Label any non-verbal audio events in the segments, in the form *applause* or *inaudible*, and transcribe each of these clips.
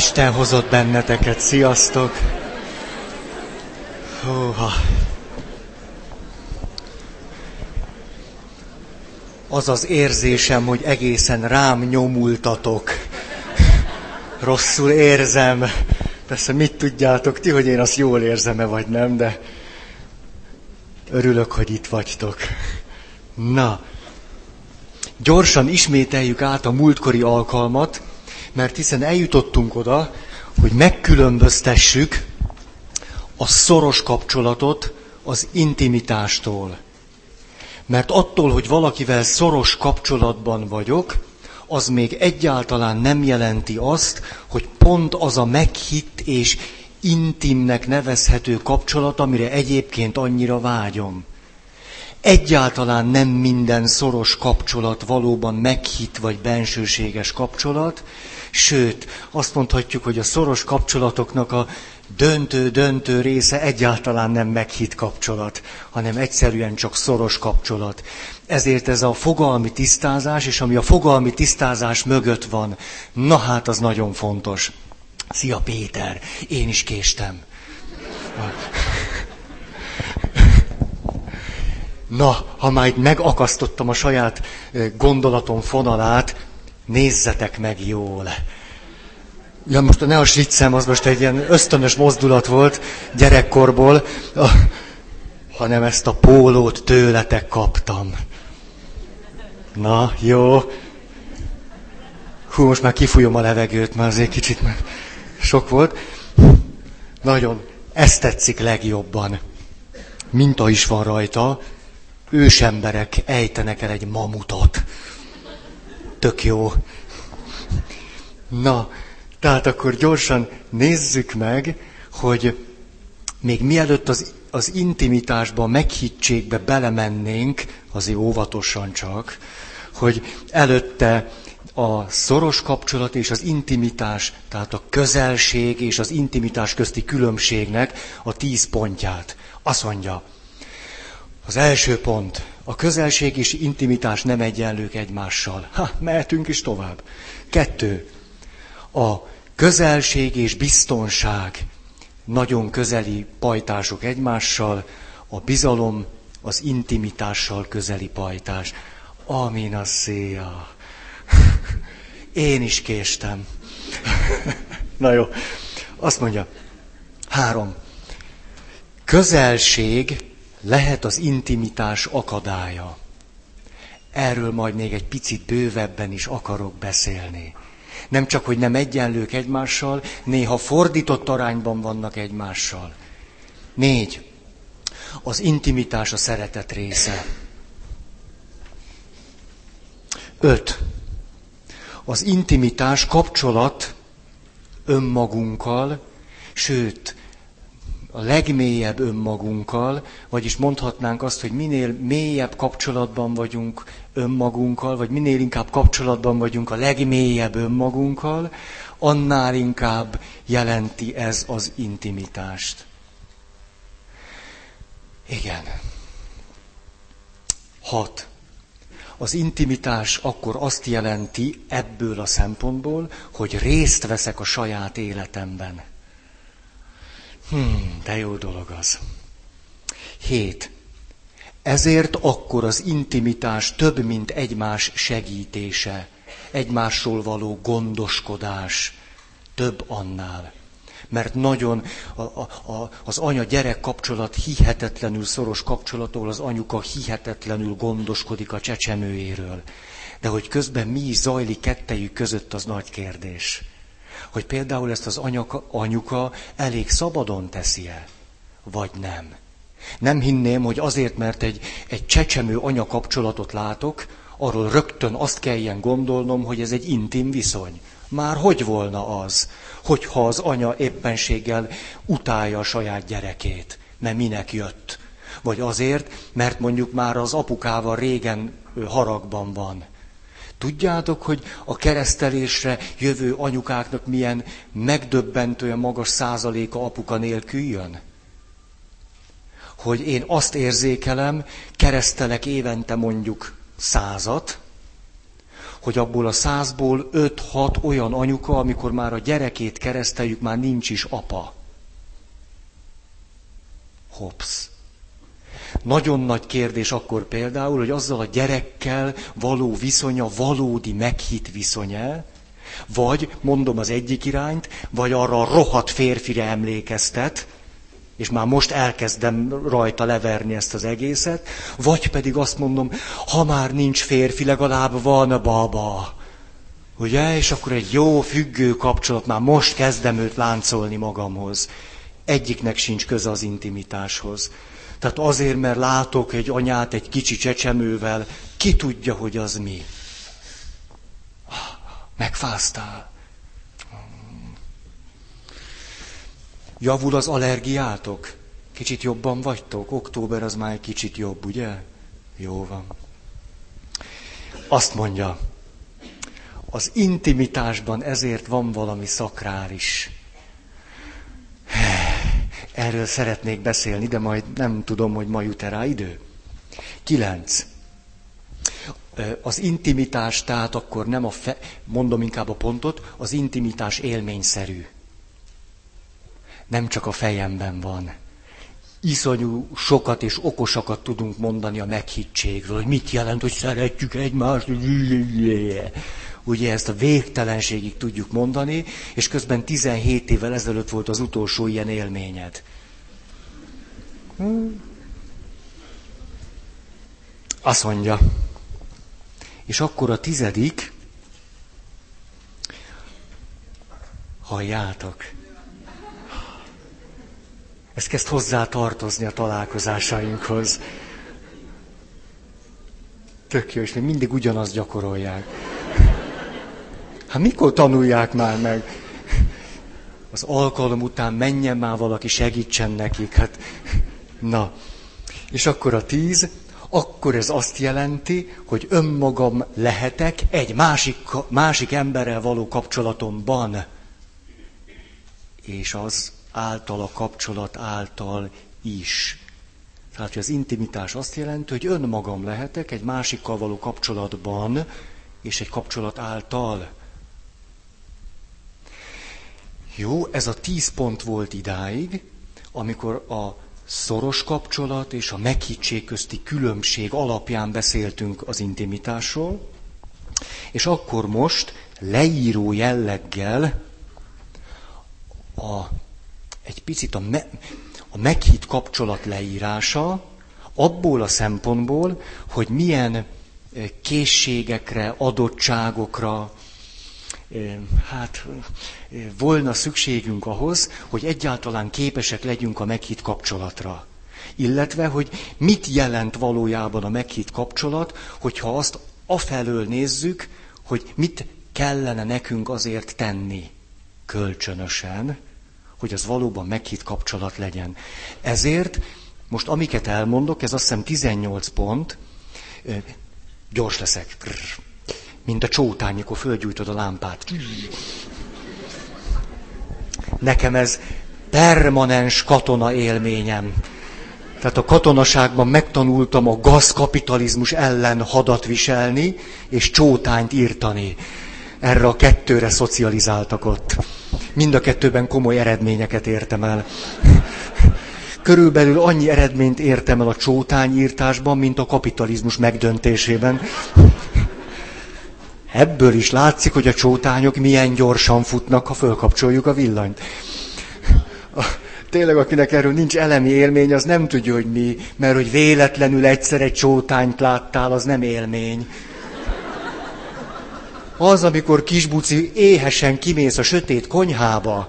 Isten hozott benneteket, sziasztok! Húha! Az az érzésem, hogy egészen rám nyomultatok. Rosszul érzem. Persze mit tudjátok ti, hogy én azt jól érzem-e vagy nem, de örülök, hogy itt vagytok. Na, gyorsan ismételjük át a múltkori alkalmat, mert hiszen eljutottunk oda, hogy megkülönböztessük a szoros kapcsolatot az intimitástól. Mert attól, hogy valakivel szoros kapcsolatban vagyok, az még egyáltalán nem jelenti azt, hogy pont az a meghitt és intimnek nevezhető kapcsolat, amire egyébként annyira vágyom. Egyáltalán nem minden szoros kapcsolat valóban meghitt vagy bensőséges kapcsolat, sőt, azt mondhatjuk, hogy a szoros kapcsolatoknak a döntő-döntő része egyáltalán nem meghitt kapcsolat, hanem egyszerűen csak szoros kapcsolat. Ezért ez a fogalmi tisztázás, és ami a fogalmi tisztázás mögött van, na hát az nagyon fontos. Szia Péter, én is késtem. Na, ha már megakasztottam a saját gondolatom fonalát, nézzetek meg jól. Ja, most ne a sviccem, az most egy ilyen ösztönös mozdulat volt gyerekkorból, hanem ezt a pólót tőletek kaptam. Na, jó. Hú, most már kifújom a levegőt, már azért kicsit már sok volt. Nagyon, ezt tetszik legjobban. Minta is van rajta, ősemberek ejtenek el egy mamutot. Tök jó. Na, tehát akkor gyorsan nézzük meg, hogy még mielőtt az, az intimitásba, meghittségbe belemennénk, azért óvatosan csak, hogy előtte a szoros kapcsolat és az intimitás, tehát a közelség és az intimitás közti különbségnek a tíz pontját. Azt mondja, az első pont, a közelség és intimitás nem egyenlők egymással. Ha, mehetünk is tovább. Kettő, a közelség és biztonság nagyon közeli pajtások egymással, a bizalom az intimitással közeli pajtás. Amin a széja. Én is késtem. *laughs* Na jó. Azt mondja, három. Közelség lehet az intimitás akadálya. Erről majd még egy picit bővebben is akarok beszélni. Nem csak, hogy nem egyenlők egymással, néha fordított arányban vannak egymással. Négy. Az intimitás a szeretet része. Öt. Az intimitás kapcsolat önmagunkkal, sőt, a legmélyebb önmagunkkal, vagyis mondhatnánk azt, hogy minél mélyebb kapcsolatban vagyunk önmagunkkal, vagy minél inkább kapcsolatban vagyunk a legmélyebb önmagunkkal, annál inkább jelenti ez az intimitást. Igen. Hat. Az intimitás akkor azt jelenti ebből a szempontból, hogy részt veszek a saját életemben. Hmm, de jó dolog az. Hét. Ezért akkor az intimitás több, mint egymás segítése, egymásról való gondoskodás, több annál. Mert nagyon a, a, a, az anya-gyerek kapcsolat hihetetlenül szoros kapcsolat, ahol az anyuka hihetetlenül gondoskodik a csecsemőjéről. De hogy közben mi zajlik kettejük között, az nagy kérdés hogy például ezt az anyaka, anyuka elég szabadon teszi-e, vagy nem. Nem hinném, hogy azért, mert egy, egy csecsemő anya kapcsolatot látok, arról rögtön azt kelljen gondolnom, hogy ez egy intim viszony. Már hogy volna az, hogyha az anya éppenséggel utálja a saját gyerekét, mert minek jött? Vagy azért, mert mondjuk már az apukával régen haragban van. Tudjátok, hogy a keresztelésre jövő anyukáknak milyen megdöbbentően magas százaléka apuka nélkül jön? Hogy én azt érzékelem, keresztelek évente mondjuk százat, hogy abból a százból öt-hat olyan anyuka, amikor már a gyerekét kereszteljük, már nincs is apa. Hops. Nagyon nagy kérdés akkor például, hogy azzal a gyerekkel való viszonya valódi meghitt viszonya, vagy, mondom az egyik irányt, vagy arra a rohadt férfire emlékeztet, és már most elkezdem rajta leverni ezt az egészet, vagy pedig azt mondom, ha már nincs férfi, legalább van baba. Ugye? És akkor egy jó függő kapcsolat, már most kezdem őt láncolni magamhoz. Egyiknek sincs köze az intimitáshoz. Tehát azért, mert látok egy anyát egy kicsi csecsemővel, ki tudja, hogy az mi. Megfáztál. Javul az allergiátok? Kicsit jobban vagytok? Október az már egy kicsit jobb, ugye? Jó van. Azt mondja, az intimitásban ezért van valami szakrális. Erről szeretnék beszélni, de majd nem tudom, hogy ma jut rá idő. Kilenc. Az intimitás, tehát akkor nem a, fe, mondom inkább a pontot, az intimitás élményszerű. Nem csak a fejemben van. Iszonyú sokat és okosakat tudunk mondani a meghittségről, hogy mit jelent, hogy szeretjük egymást. Ugye ezt a végtelenségig tudjuk mondani, és közben 17 évvel ezelőtt volt az utolsó ilyen élményed. Azt mondja, és akkor a tizedik, halljátok, ez kezd hozzá tartozni a találkozásainkhoz. Tök jó, és még mindig ugyanazt gyakorolják. Hát mikor tanulják már meg? Az alkalom után menjen már valaki, segítsen nekik. Hát, na. És akkor a tíz, akkor ez azt jelenti, hogy önmagam lehetek egy másik, másik emberrel való kapcsolatomban. És az által, a kapcsolat által is. Tehát, hogy az intimitás azt jelenti, hogy önmagam lehetek egy másikkal való kapcsolatban, és egy kapcsolat által. Jó, ez a tíz pont volt idáig, amikor a szoros kapcsolat és a meghittség közti különbség alapján beszéltünk az intimitásról, és akkor most leíró jelleggel a, egy picit a, me, a meghitt kapcsolat leírása, abból a szempontból, hogy milyen eh, készségekre, adottságokra, hát volna szükségünk ahhoz, hogy egyáltalán képesek legyünk a meghitt kapcsolatra. Illetve, hogy mit jelent valójában a meghitt kapcsolat, hogyha azt afelől nézzük, hogy mit kellene nekünk azért tenni kölcsönösen, hogy az valóban meghitt kapcsolat legyen. Ezért most amiket elmondok, ez azt hiszem 18 pont, gyors leszek mint a csótány, mikor fölgyújtod a lámpát. Nekem ez permanens katona élményem. Tehát a katonaságban megtanultam a gazkapitalizmus ellen hadat viselni, és csótányt írtani. Erre a kettőre szocializáltak ott. Mind a kettőben komoly eredményeket értem el. Körülbelül annyi eredményt értem el a csótányírtásban, mint a kapitalizmus megdöntésében. Ebből is látszik, hogy a csótányok milyen gyorsan futnak, ha fölkapcsoljuk a villanyt. Tényleg, akinek erről nincs elemi élmény, az nem tudja, hogy mi, mert hogy véletlenül egyszer egy csótányt láttál, az nem élmény. Az, amikor kisbuci éhesen kimész a sötét konyhába,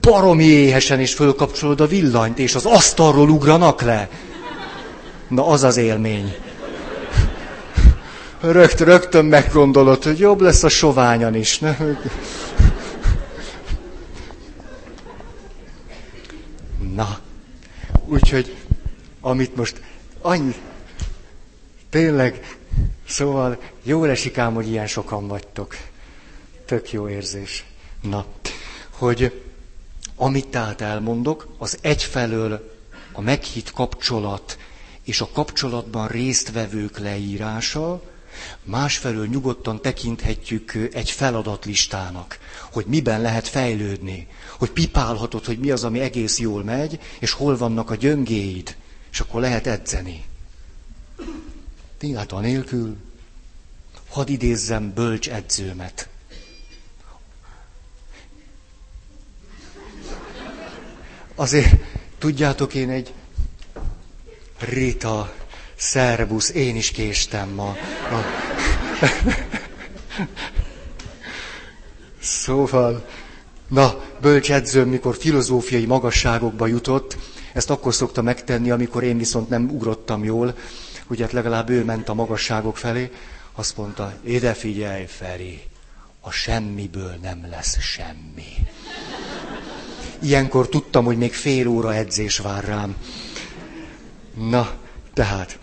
baromi éhesen, és fölkapcsolod a villanyt, és az asztalról ugranak le. Na, az az élmény rögt, rögtön meggondolod, hogy jobb lesz a soványan is. Ne? Na, úgyhogy amit most annyi, tényleg, szóval jó esik ám, hogy ilyen sokan vagytok. Tök jó érzés. Na, hogy amit tehát elmondok, az egyfelől a meghitt kapcsolat és a kapcsolatban résztvevők leírása, Másfelől nyugodtan tekinthetjük egy feladatlistának, hogy miben lehet fejlődni, hogy pipálhatod, hogy mi az, ami egész jól megy, és hol vannak a gyöngéid, és akkor lehet edzeni. Tényleg anélkül, hadd idézzem bölcs edzőmet. Azért, tudjátok, én egy Rita, szerbusz, én is késtem ma. ma. Szóval, na, bölcsedzőm, mikor filozófiai magasságokba jutott, ezt akkor szokta megtenni, amikor én viszont nem ugrottam jól, ugye hát legalább ő ment a magasságok felé, azt mondta, ide figyelj, Feri, a semmiből nem lesz semmi. Ilyenkor tudtam, hogy még fél óra edzés vár rám. Na, tehát,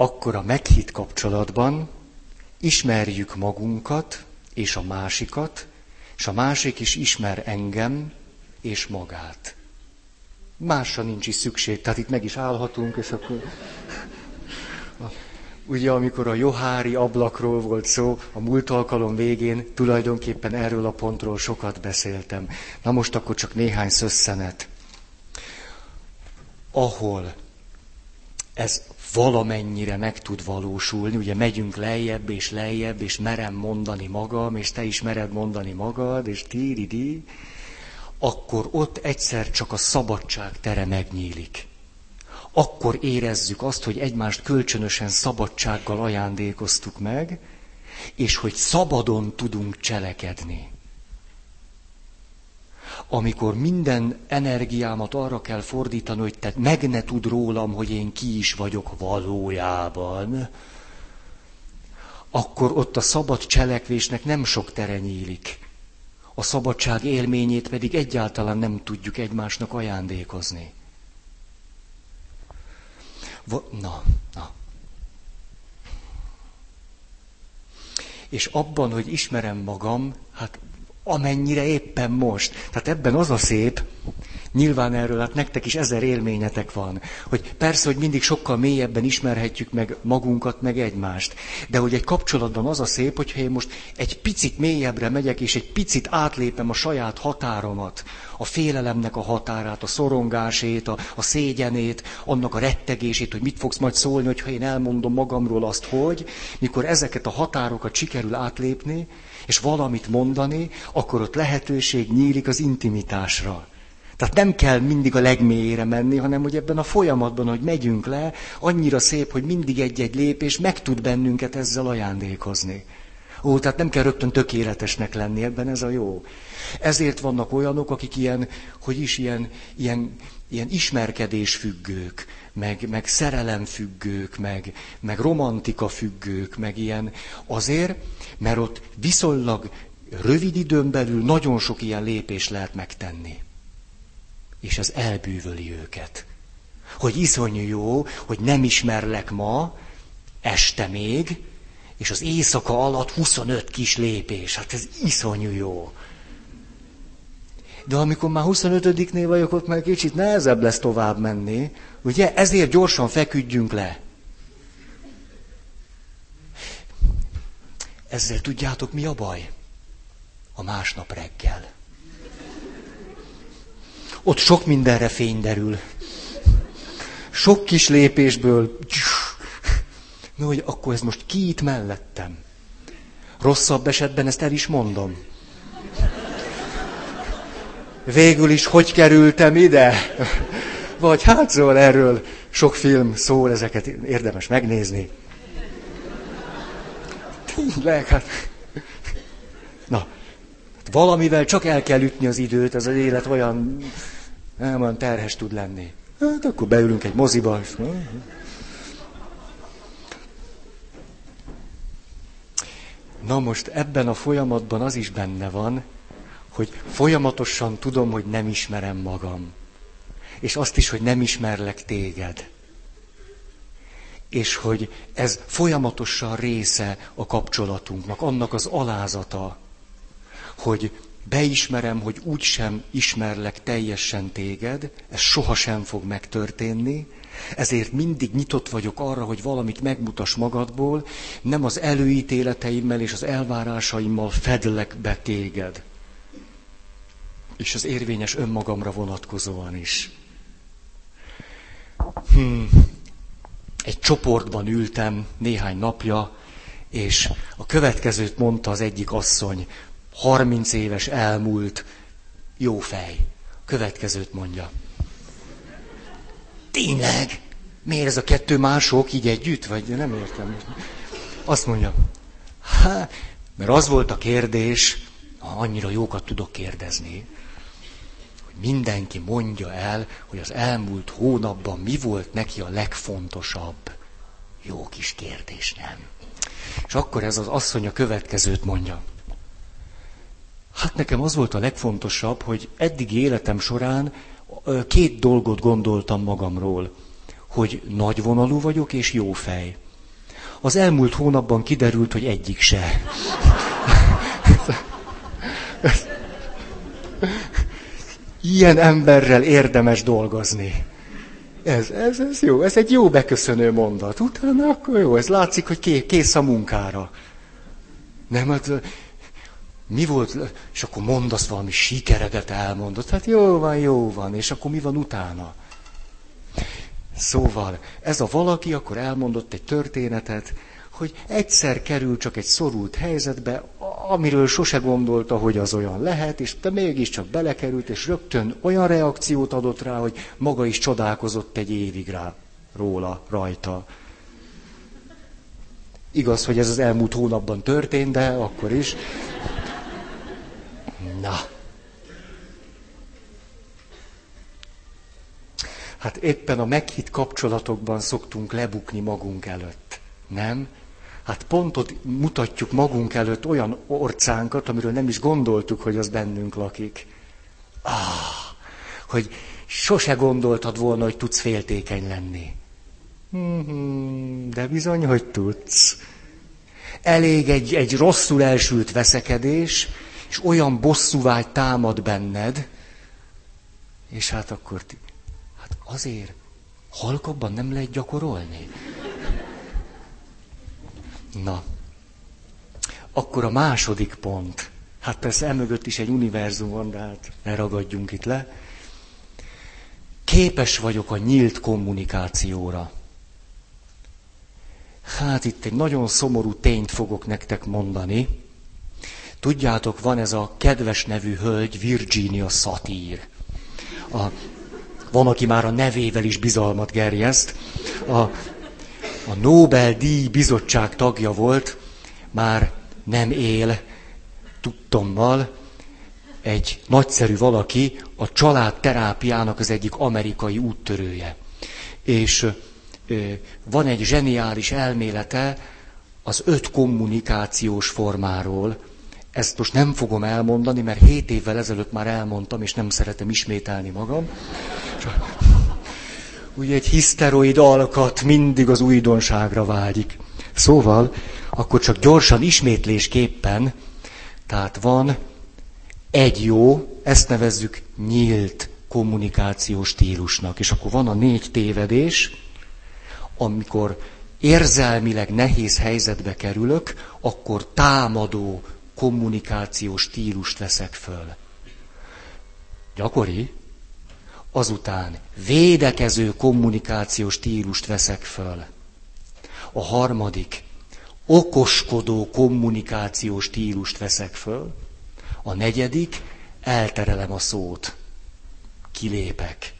akkor a meghitt kapcsolatban ismerjük magunkat és a másikat, és a másik is ismer engem és magát. Másra nincs is szükség, tehát itt meg is állhatunk, és akkor... Ugye, amikor a Johári ablakról volt szó, a múlt alkalom végén tulajdonképpen erről a pontról sokat beszéltem. Na most akkor csak néhány szösszenet. Ahol ez valamennyire meg tud valósulni, ugye megyünk lejjebb és lejjebb, és merem mondani magam, és te is mered mondani magad, és tíridi, akkor ott egyszer csak a szabadság tere megnyílik. Akkor érezzük azt, hogy egymást kölcsönösen szabadsággal ajándékoztuk meg, és hogy szabadon tudunk cselekedni. Amikor minden energiámat arra kell fordítani, hogy te meg ne tud rólam, hogy én ki is vagyok valójában, akkor ott a szabad cselekvésnek nem sok tere nyílik a szabadság élményét pedig egyáltalán nem tudjuk egymásnak ajándékozni. Na, na. És abban, hogy ismerem magam, hát amennyire éppen most. Tehát ebben az a szép, Nyilván erről hát nektek is ezer élményetek van, hogy persze, hogy mindig sokkal mélyebben ismerhetjük meg magunkat, meg egymást, de hogy egy kapcsolatban az a szép, hogyha én most egy picit mélyebbre megyek, és egy picit átlépem a saját határomat, a félelemnek a határát, a szorongásét, a, a szégyenét, annak a rettegését, hogy mit fogsz majd szólni, hogyha én elmondom magamról azt, hogy, mikor ezeket a határokat sikerül átlépni, és valamit mondani, akkor ott lehetőség nyílik az intimitásra. Tehát nem kell mindig a legmélyére menni, hanem hogy ebben a folyamatban, hogy megyünk le, annyira szép, hogy mindig egy-egy lépés meg tud bennünket ezzel ajándékozni. Ó, tehát nem kell rögtön tökéletesnek lenni, ebben ez a jó. Ezért vannak olyanok, akik ilyen, hogy is ilyen, ilyen, ilyen ismerkedésfüggők, meg, meg szerelemfüggők, meg, meg romantika függők, meg ilyen. Azért, mert ott viszonylag rövid időn belül nagyon sok ilyen lépés lehet megtenni és az elbűvöli őket. Hogy iszonyú jó, hogy nem ismerlek ma, este még, és az éjszaka alatt 25 kis lépés. Hát ez iszonyú jó. De amikor már 25-nél vagyok, ott már kicsit nehezebb lesz tovább menni. Ugye? Ezért gyorsan feküdjünk le. Ezzel tudjátok, mi a baj? A másnap reggel. Ott sok mindenre fény derül. Sok kis lépésből. No, hogy akkor ez most ki itt mellettem? Rosszabb esetben ezt el is mondom. Végül is hogy kerültem ide? Vagy hát szóval erről sok film szól, ezeket érdemes megnézni. Tényleg, hát... Na, valamivel csak el kell ütni az időt, ez az élet olyan nem olyan terhes tud lenni. Hát akkor beülünk egy moziba. És... Na most ebben a folyamatban az is benne van, hogy folyamatosan tudom, hogy nem ismerem magam. És azt is, hogy nem ismerlek téged. És hogy ez folyamatosan része a kapcsolatunknak, annak az alázata, hogy beismerem, hogy úgy sem ismerlek teljesen téged, ez sohasem fog megtörténni, ezért mindig nyitott vagyok arra, hogy valamit megmutas magadból, nem az előítéleteimmel és az elvárásaimmal fedlek be téged. És az érvényes önmagamra vonatkozóan is. Hmm. Egy csoportban ültem néhány napja, és a következőt mondta az egyik asszony, 30 éves elmúlt, jó fej. Következőt mondja. Tényleg? Miért ez a kettő mások így együtt? Vagy nem értem. Azt mondja, hát, mert az volt a kérdés, annyira jókat tudok kérdezni, mindenki mondja el, hogy az elmúlt hónapban mi volt neki a legfontosabb. Jó kis kérdés, nem? És akkor ez az asszony a következőt mondja. Hát nekem az volt a legfontosabb, hogy eddigi életem során két dolgot gondoltam magamról, hogy nagyvonalú vagyok és jó fej. Az elmúlt hónapban kiderült, hogy egyik se. Ilyen emberrel érdemes dolgozni. Ez, ez, ez jó, ez egy jó beköszönő mondat. Utána akkor jó, ez látszik, hogy kész a munkára. Nem, hát mi volt, és akkor mondasz valami sikeredet elmondott, hát jó van, jó van, és akkor mi van utána? Szóval ez a valaki akkor elmondott egy történetet, hogy egyszer kerül csak egy szorult helyzetbe, amiről sose gondolta, hogy az olyan lehet, és te mégiscsak belekerült, és rögtön olyan reakciót adott rá, hogy maga is csodálkozott egy évig rá, róla, rajta. Igaz, hogy ez az elmúlt hónapban történt, de akkor is. Na. Hát éppen a meghitt kapcsolatokban szoktunk lebukni magunk előtt, nem? Hát pontot mutatjuk magunk előtt olyan orcánkat, amiről nem is gondoltuk, hogy az bennünk lakik. Ah, hogy sose gondoltad volna, hogy tudsz féltékeny lenni. De bizony, hogy tudsz. Elég egy, egy rosszul elsült veszekedés, és olyan bosszúvágy támad benned, és hát akkor, hát azért halkabban nem lehet gyakorolni. Na, akkor a második pont. Hát persze emögött is egy univerzum van, de hát ne ragadjunk itt le. Képes vagyok a nyílt kommunikációra. Hát itt egy nagyon szomorú tényt fogok nektek mondani. Tudjátok, van ez a kedves nevű hölgy, Virginia Satir. A, van, aki már a nevével is bizalmat gerjeszt. A, a Nobel-díj bizottság tagja volt, már nem él, tudtommal, egy nagyszerű valaki, a családterápiának az egyik amerikai úttörője. És van egy zseniális elmélete az öt kommunikációs formáról. Ezt most nem fogom elmondani, mert hét évvel ezelőtt már elmondtam, és nem szeretem ismételni magam. Ugye egy hiszteroid alkat mindig az újdonságra vágyik. Szóval, akkor csak gyorsan ismétlésképpen, tehát van egy jó, ezt nevezzük nyílt kommunikációs stílusnak. És akkor van a négy tévedés, amikor érzelmileg nehéz helyzetbe kerülök, akkor támadó kommunikációs stílust veszek föl. Gyakori? Azután védekező kommunikációs stílust veszek föl. A harmadik, okoskodó kommunikációs stílust veszek föl. A negyedik, elterelem a szót. Kilépek.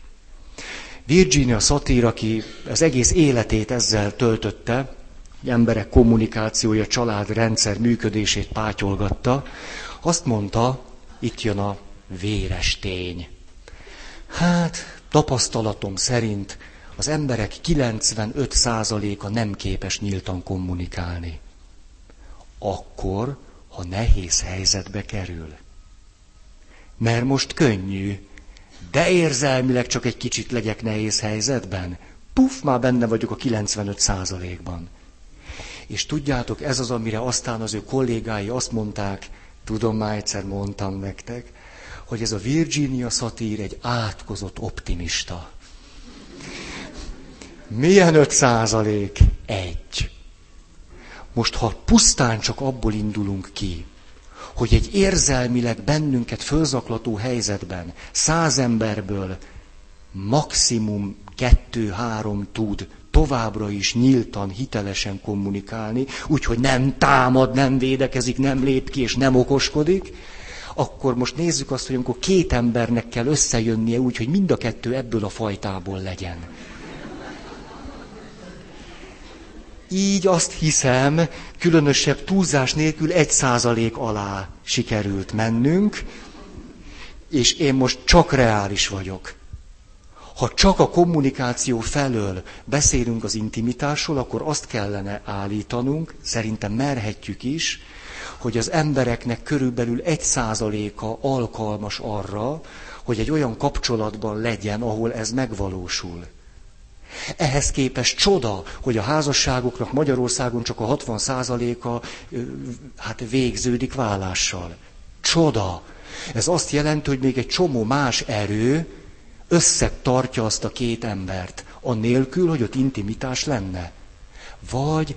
Virginia Satir, aki az egész életét ezzel töltötte, emberek kommunikációja, családrendszer működését pátyolgatta, azt mondta, itt jön a véres tény. Hát, tapasztalatom szerint az emberek 95%-a nem képes nyíltan kommunikálni. Akkor, ha nehéz helyzetbe kerül. Mert most könnyű, de érzelmileg csak egy kicsit legyek nehéz helyzetben. Puff, már benne vagyok a 95%-ban. És tudjátok, ez az, amire aztán az ő kollégái azt mondták, tudom, már egyszer mondtam nektek, hogy ez a Virginia szatír egy átkozott optimista. Milyen öt százalék? Egy. Most, ha pusztán csak abból indulunk ki, hogy egy érzelmileg bennünket fölzaklató helyzetben száz emberből maximum kettő-három tud továbbra is nyíltan, hitelesen kommunikálni, úgyhogy nem támad, nem védekezik, nem lép ki és nem okoskodik, akkor most nézzük azt, hogy amikor két embernek kell összejönnie úgy, hogy mind a kettő ebből a fajtából legyen. Így azt hiszem, különösebb túlzás nélkül egy százalék alá sikerült mennünk, és én most csak reális vagyok. Ha csak a kommunikáció felől beszélünk az intimitásról, akkor azt kellene állítanunk, szerintem merhetjük is, hogy az embereknek körülbelül egy százaléka alkalmas arra, hogy egy olyan kapcsolatban legyen, ahol ez megvalósul. Ehhez képest csoda, hogy a házasságoknak Magyarországon csak a 60 százaléka hát végződik vállással. Csoda. Ez azt jelenti, hogy még egy csomó más erő összetartja azt a két embert, annélkül, hogy ott intimitás lenne. Vagy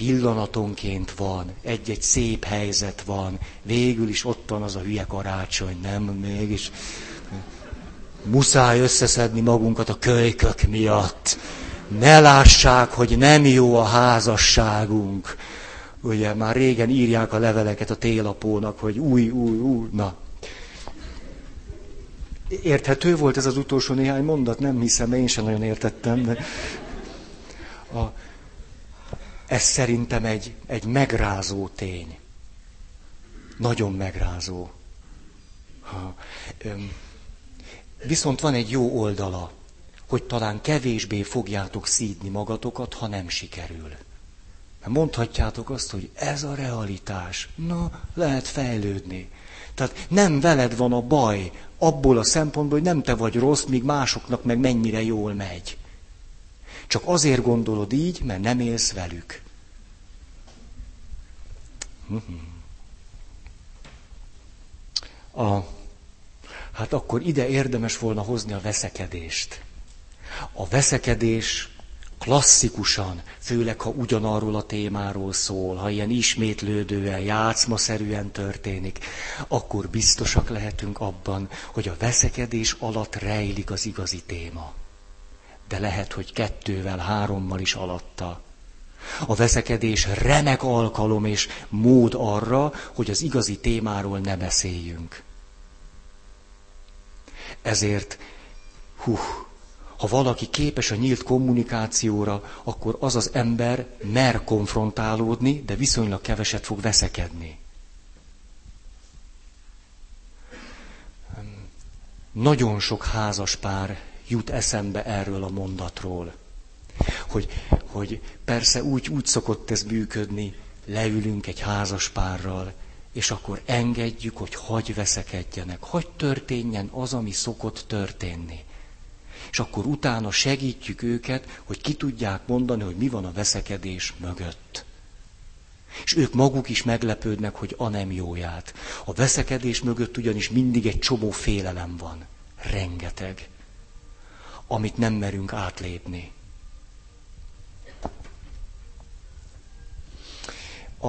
pillanatonként van, egy-egy szép helyzet van, végül is ott van az a hülye karácsony, nem? Mégis muszáj összeszedni magunkat a kölykök miatt. Ne lássák, hogy nem jó a házasságunk. Ugye már régen írják a leveleket a télapónak, hogy új, új, új, na. Érthető volt ez az utolsó néhány mondat? Nem hiszem, én sem nagyon értettem. De a, ez szerintem egy, egy megrázó tény. Nagyon megrázó. Ha, öm, viszont van egy jó oldala, hogy talán kevésbé fogjátok szídni magatokat, ha nem sikerül. Mert mondhatjátok azt, hogy ez a realitás. Na, lehet fejlődni. Tehát nem veled van a baj, abból a szempontból, hogy nem te vagy rossz, míg másoknak meg mennyire jól megy. Csak azért gondolod így, mert nem élsz velük. A, hát akkor ide érdemes volna hozni a veszekedést. A veszekedés klasszikusan, főleg ha ugyanarról a témáról szól, ha ilyen ismétlődően, játszmaszerűen történik, akkor biztosak lehetünk abban, hogy a veszekedés alatt rejlik az igazi téma. De lehet, hogy kettővel, hárommal is alatta. A veszekedés remek alkalom és mód arra, hogy az igazi témáról ne beszéljünk. Ezért, hú, ha valaki képes a nyílt kommunikációra, akkor az az ember mer konfrontálódni, de viszonylag keveset fog veszekedni. Nagyon sok házas pár jut eszembe erről a mondatról. Hogy, hogy persze úgy, úgy szokott ez működni, leülünk egy házas párral, és akkor engedjük, hogy hagy veszekedjenek, hagy történjen az, ami szokott történni és akkor utána segítjük őket, hogy ki tudják mondani, hogy mi van a veszekedés mögött. És ők maguk is meglepődnek, hogy a nem jóját. A veszekedés mögött ugyanis mindig egy csomó félelem van. Rengeteg. Amit nem merünk átlépni. A,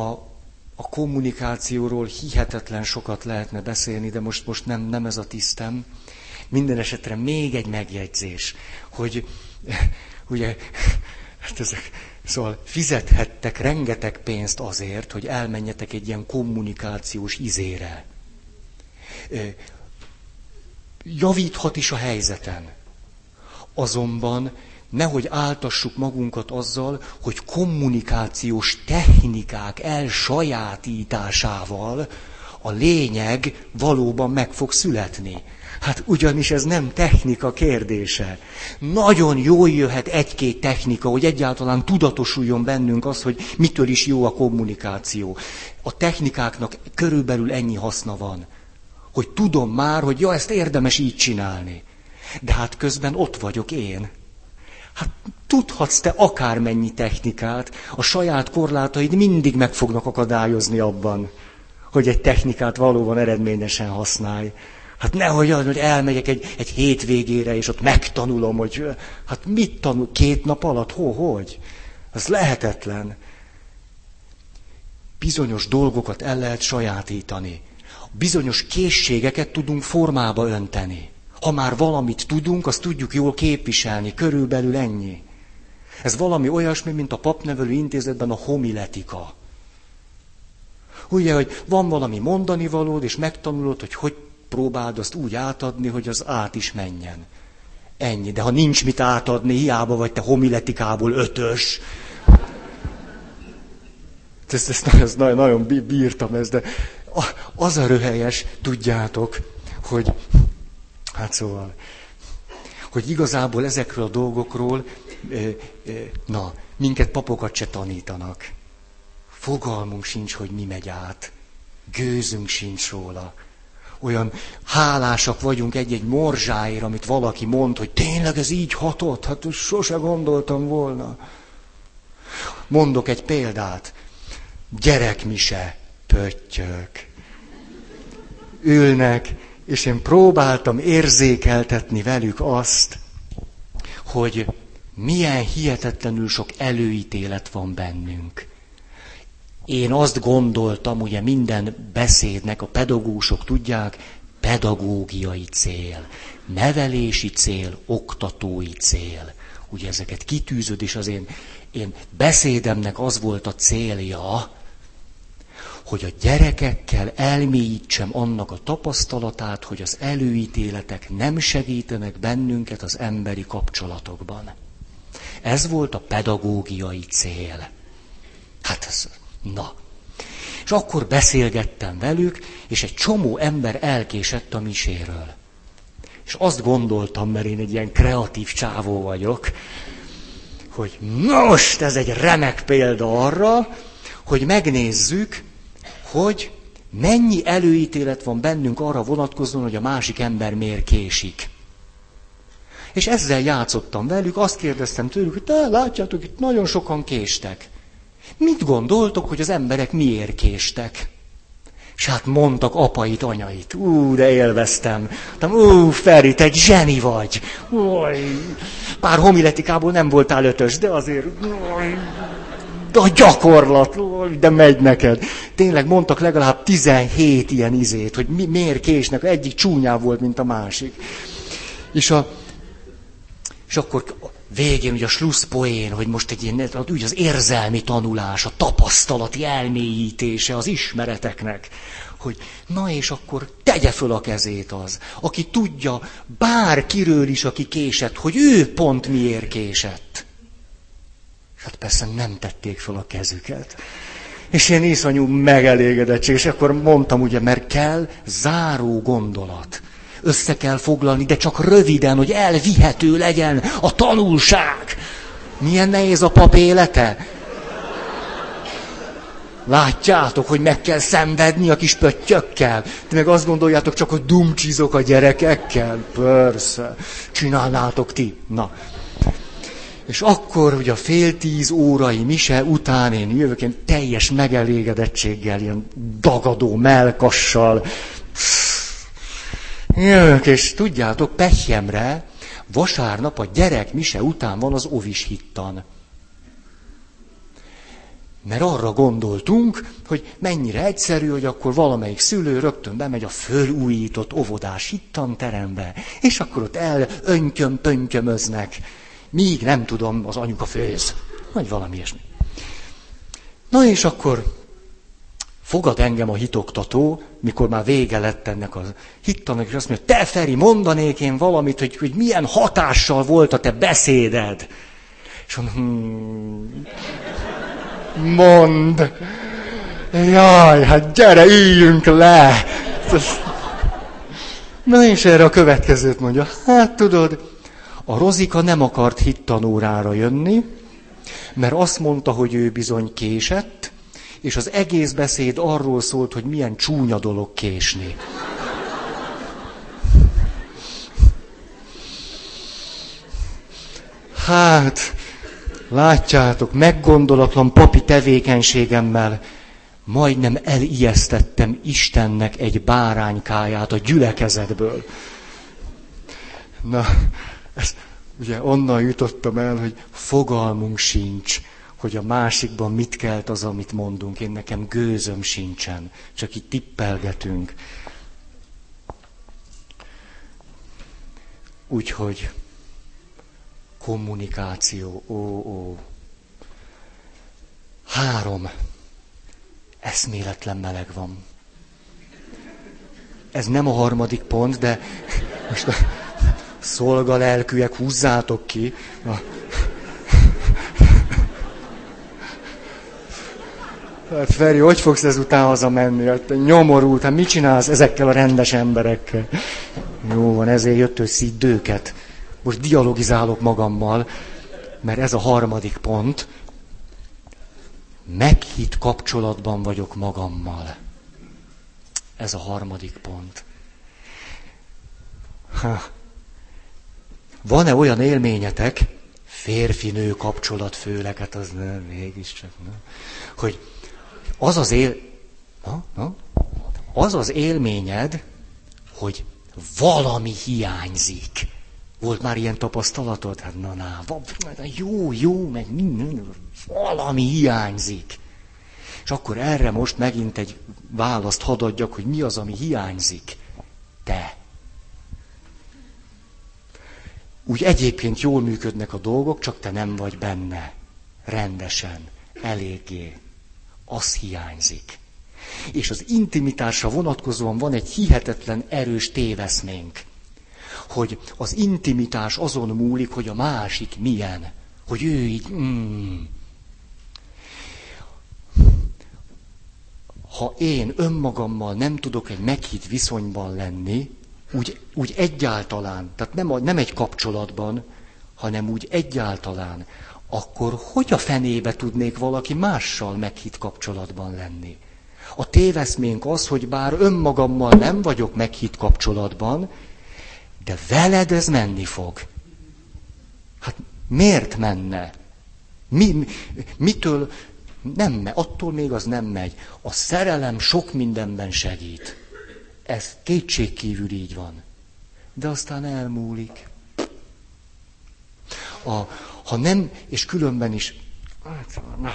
a kommunikációról hihetetlen sokat lehetne beszélni, de most, most nem, nem ez a tisztem. Minden esetre még egy megjegyzés, hogy *laughs* ugye, *laughs* hát ezek, szóval fizethettek rengeteg pénzt azért, hogy elmenjetek egy ilyen kommunikációs izére. Javíthat is a helyzeten. Azonban nehogy áltassuk magunkat azzal, hogy kommunikációs technikák elsajátításával a lényeg valóban meg fog születni. Hát ugyanis ez nem technika kérdése. Nagyon jól jöhet egy-két technika, hogy egyáltalán tudatosuljon bennünk az, hogy mitől is jó a kommunikáció. A technikáknak körülbelül ennyi haszna van. Hogy tudom már, hogy ja, ezt érdemes így csinálni. De hát közben ott vagyok én. Hát tudhatsz te akármennyi technikát, a saját korlátaid mindig meg fognak akadályozni abban, hogy egy technikát valóban eredményesen használj. Hát nehogy az, hogy elmegyek egy, egy hétvégére, és ott megtanulom, hogy hát mit tanul, két nap alatt, ho, hogy? Ez lehetetlen. Bizonyos dolgokat el lehet sajátítani. Bizonyos készségeket tudunk formába önteni. Ha már valamit tudunk, azt tudjuk jól képviselni, körülbelül ennyi. Ez valami olyasmi, mint a papnevelő intézetben a homiletika. Ugye, hogy van valami mondani valód, és megtanulod, hogy hogy próbáld azt úgy átadni, hogy az át is menjen. Ennyi. De ha nincs mit átadni, hiába vagy te homiletikából ötös. Ezt, ezt, ezt nagyon, nagyon bírtam ezt, de az a röhelyes, tudjátok, hogy, hát szóval, hogy igazából ezekről a dolgokról, na, minket papokat se tanítanak. Fogalmunk sincs, hogy mi megy át. Gőzünk sincs róla. Olyan hálásak vagyunk egy-egy morzsáért, amit valaki mond, hogy tényleg ez így hatott, hát sose gondoltam volna. Mondok egy példát. Gyerekmise, pöttyök. Ülnek, és én próbáltam érzékeltetni velük azt, hogy milyen hihetetlenül sok előítélet van bennünk. Én azt gondoltam, ugye minden beszédnek a pedagógusok tudják, pedagógiai cél, nevelési cél, oktatói cél. Ugye ezeket kitűzöd, és az én, én beszédemnek az volt a célja, hogy a gyerekekkel elmélyítsem annak a tapasztalatát, hogy az előítéletek nem segítenek bennünket az emberi kapcsolatokban. Ez volt a pedagógiai cél. Hát ez, na. És akkor beszélgettem velük, és egy csomó ember elkésett a miséről. És azt gondoltam, mert én egy ilyen kreatív csávó vagyok, hogy most ez egy remek példa arra, hogy megnézzük, hogy mennyi előítélet van bennünk arra vonatkozóan, hogy a másik ember miért késik. És ezzel játszottam velük, azt kérdeztem tőlük, hogy te látjátok, itt nagyon sokan késtek. Mit gondoltok, hogy az emberek miért késtek? És hát mondtak apait, anyait. Ú, de élveztem. Mondtam, ú, Feri, te egy zseni vagy. Új, pár homiletikából nem voltál ötös, de azért... De a gyakorlat, de megy neked. Tényleg mondtak legalább 17 ilyen izét, hogy mi, miért késnek. Egyik csúnyább volt, mint a másik. És, a, és akkor végén ugye a slusszpoén, hogy most egy ilyen, úgy az érzelmi tanulás, a tapasztalati elmélyítése az ismereteknek, hogy na és akkor tegye föl a kezét az, aki tudja bárkiről is, aki késett, hogy ő pont miért késett. Hát persze nem tették fel a kezüket. És én iszonyú megelégedettség, és akkor mondtam ugye, mert kell záró gondolat. Össze kell foglalni, de csak röviden, hogy elvihető legyen a tanulság. Milyen nehéz a pap élete? Látjátok, hogy meg kell szenvedni a kis pöttyökkel? Ti meg azt gondoljátok csak, hogy dumcsizok a gyerekekkel? Persze. Csinálnátok ti. Na. És akkor, hogy a fél tíz órai mise után én jövök, én teljes megelégedettséggel, ilyen dagadó melkassal, jövök, és tudjátok, pehjemre, vasárnap a gyerek mise után van az ovis hittan. Mert arra gondoltunk, hogy mennyire egyszerű, hogy akkor valamelyik szülő rögtön bemegy a fölújított óvodás hittanterembe, és akkor ott el önköm-pönkömöznek míg nem tudom, az anyuka főz. Vagy valami ilyesmi. Na és akkor fogad engem a hitoktató, mikor már vége lett ennek a hittanak, és azt mondja, te Feri, mondanék én valamit, hogy, hogy milyen hatással volt a te beszéded. És mondom, hmm, mond. Jaj, hát gyere, üljünk le. Na és erre a következőt mondja, hát tudod, a Rozika nem akart hittanórára jönni, mert azt mondta, hogy ő bizony késett, és az egész beszéd arról szólt, hogy milyen csúnya dolog késni. Hát, látjátok, meggondolatlan papi tevékenységemmel majdnem elijesztettem Istennek egy báránykáját a gyülekezetből. Na, ez, ugye onnan jutottam el, hogy fogalmunk sincs, hogy a másikban mit kelt az, amit mondunk. Én nekem gőzöm sincsen, csak itt tippelgetünk. Úgyhogy kommunikáció, ó, ó. Három. Eszméletlen meleg van. Ez nem a harmadik pont, de most a szolgalelkűek húzzátok ki. A... Hát Feri, hogy fogsz ezután hazamenni? Hát nyomorult, hát mit csinálsz ezekkel a rendes emberekkel? Jó van, ezért jött, hogy őket. Most dialogizálok magammal, mert ez a harmadik pont. Meghitt kapcsolatban vagyok magammal. Ez a harmadik pont. Ha. Van-e olyan élményetek, férfi-nő kapcsolat főleg, hát az nem, mégiscsak, nem, hogy az az él... Na, na, az az élményed, hogy valami hiányzik. Volt már ilyen tapasztalatod? Hát na, na, jó, jó, meg minden, valami hiányzik. És akkor erre most megint egy választ hadd adjak, hogy mi az, ami hiányzik. Te. Úgy egyébként jól működnek a dolgok, csak te nem vagy benne. Rendesen, eléggé. Az hiányzik. És az intimitásra vonatkozóan van egy hihetetlen erős téveszménk hogy az intimitás azon múlik, hogy a másik milyen. Hogy ő így... Mm. Ha én önmagammal nem tudok egy meghitt viszonyban lenni, úgy, úgy egyáltalán, tehát nem, a, nem egy kapcsolatban, hanem úgy egyáltalán, akkor hogy a fenébe tudnék valaki mással meghitt kapcsolatban lenni? A téveszménk az, hogy bár önmagammal nem vagyok meghitt kapcsolatban, de veled ez menni fog. Hát miért menne? Mi, mitől nem megy? Attól még az nem megy. A szerelem sok mindenben segít. Ez kétségkívül így van. De aztán elmúlik. A, ha nem, és különben is, hát, na,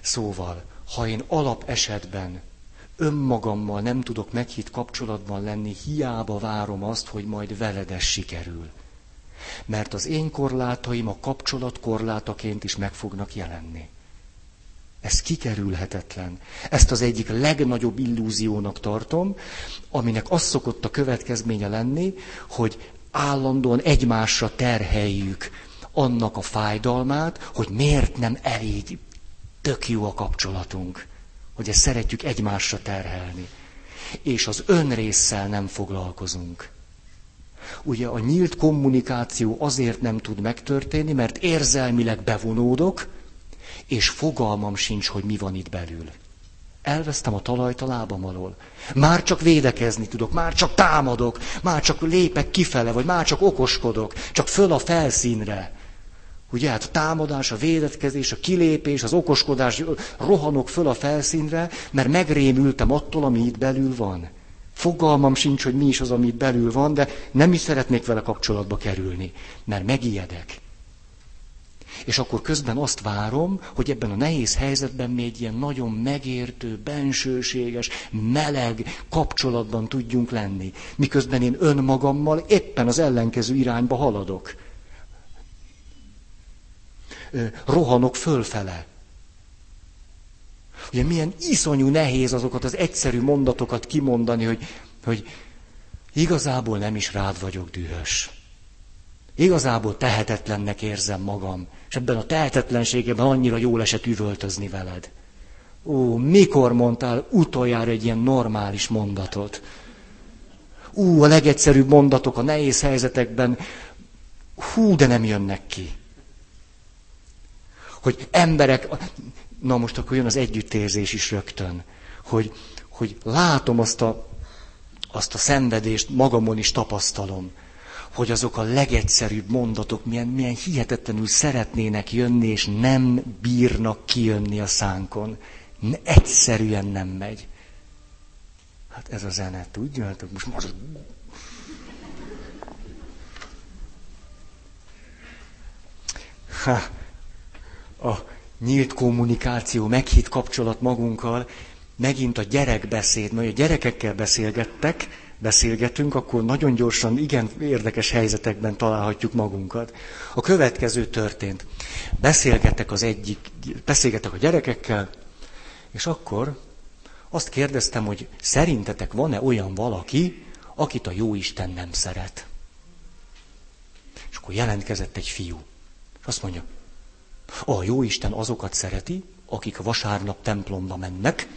szóval, ha én alap esetben önmagammal nem tudok meghitt kapcsolatban lenni, hiába várom azt, hogy majd veled ez sikerül. Mert az én korlátaim a kapcsolat korlátaként is meg fognak jelenni. Ez kikerülhetetlen. Ezt az egyik legnagyobb illúziónak tartom, aminek az szokott a következménye lenni, hogy állandóan egymásra terheljük annak a fájdalmát, hogy miért nem elég tök jó a kapcsolatunk hogy ezt szeretjük egymásra terhelni. És az önrészsel nem foglalkozunk. Ugye a nyílt kommunikáció azért nem tud megtörténni, mert érzelmileg bevonódok, és fogalmam sincs, hogy mi van itt belül. Elvesztem a talajt a lábam alól. Már csak védekezni tudok, már csak támadok, már csak lépek kifele, vagy már csak okoskodok, csak föl a felszínre. Ugye hát a támadás, a védetkezés, a kilépés, az okoskodás, rohanok föl a felszínre, mert megrémültem attól, ami itt belül van. Fogalmam sincs, hogy mi is az, ami itt belül van, de nem is szeretnék vele kapcsolatba kerülni, mert megijedek. És akkor közben azt várom, hogy ebben a nehéz helyzetben még ilyen nagyon megértő, bensőséges, meleg kapcsolatban tudjunk lenni. Miközben én önmagammal éppen az ellenkező irányba haladok rohanok fölfele. Ugye milyen iszonyú nehéz azokat az egyszerű mondatokat kimondani, hogy, hogy igazából nem is rád vagyok dühös. Igazából tehetetlennek érzem magam, és ebben a tehetetlenségében annyira jól esett üvöltözni veled. Ó, mikor mondtál utoljára egy ilyen normális mondatot? Ú, a legegyszerűbb mondatok a nehéz helyzetekben, hú, de nem jönnek ki hogy emberek, na most akkor jön az együttérzés is rögtön, hogy, hogy látom azt a, azt a szenvedést, magamon is tapasztalom, hogy azok a legegyszerűbb mondatok milyen, milyen hihetetlenül szeretnének jönni, és nem bírnak kijönni a szánkon. Egyszerűen nem megy. Hát ez a zene, tudjátok, most, most ha, a nyílt kommunikáció, meghitt kapcsolat magunkkal, megint a gyerekbeszéd, mert a gyerekekkel beszélgettek, beszélgetünk, akkor nagyon gyorsan, igen érdekes helyzetekben találhatjuk magunkat. A következő történt. Beszélgetek az egyik, beszélgetek a gyerekekkel, és akkor azt kérdeztem, hogy szerintetek van-e olyan valaki, akit a jó Isten nem szeret? És akkor jelentkezett egy fiú. És azt mondja, a jó Isten azokat szereti, akik vasárnap templomba mennek,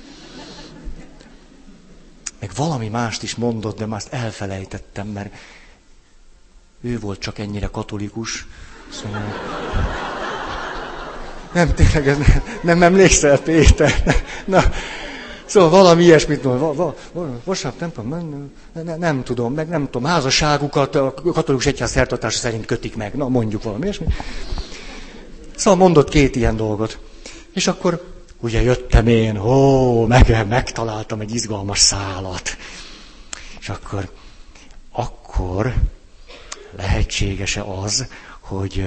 meg valami mást is mondott, de már azt elfelejtettem, mert ő volt csak ennyire katolikus. Szóval... Nem, tényleg, ez nem, nem emlékszel, Péter? Na, szóval valami ilyesmit mond, va, va, va, vasárnap templom, nem, nem, nem tudom, meg nem tudom, házasságukat a katolikus egyház szertartása szerint kötik meg, na mondjuk valami ilyesmit. Szóval mondott két ilyen dolgot. És akkor ugye jöttem én, ó, meg, megtaláltam egy izgalmas szálat. És akkor, akkor lehetséges-e az, hogy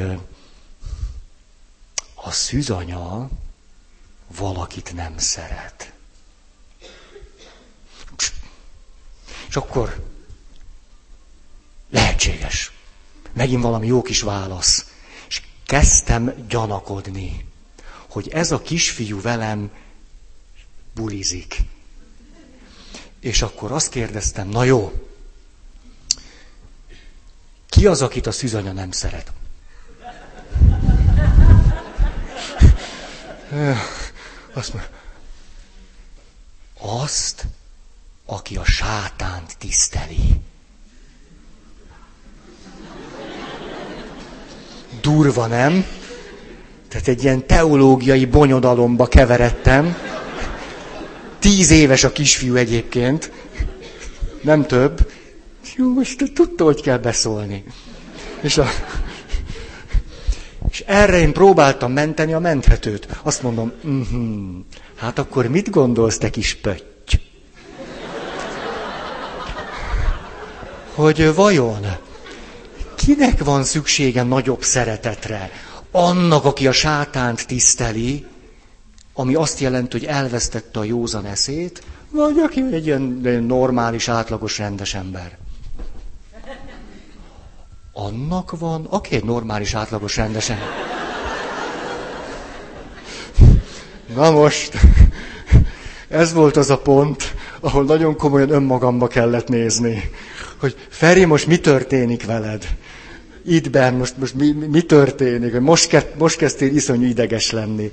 a szűzanya valakit nem szeret. És akkor lehetséges. Megint valami jó kis válasz kezdtem gyanakodni, hogy ez a kisfiú velem bulizik. És akkor azt kérdeztem, na jó, ki az, akit a szűzanya nem szeret? Azt mondja, azt, aki a sátánt tiszteli. Durva, nem? Tehát egy ilyen teológiai bonyodalomba keveredtem. Tíz éves a kisfiú egyébként. Nem több. Jó, most tudta, hogy kell beszólni. És, a... és erre én próbáltam menteni a menthetőt. Azt mondom, uh-huh, hát akkor mit gondolsz, te kis pötty? Hogy vajon Kinek van szüksége nagyobb szeretetre? Annak, aki a sátánt tiszteli, ami azt jelenti, hogy elvesztette a józan eszét, vagy aki egy ilyen normális, átlagos, rendes ember. Annak van, aki egy normális, átlagos, rendes ember. Na most, ez volt az a pont, ahol nagyon komolyan önmagamba kellett nézni, hogy Feri, most mi történik veled? Itt benn, most, most mi, mi történik? Most, ke, most kezdtél iszonyú ideges lenni.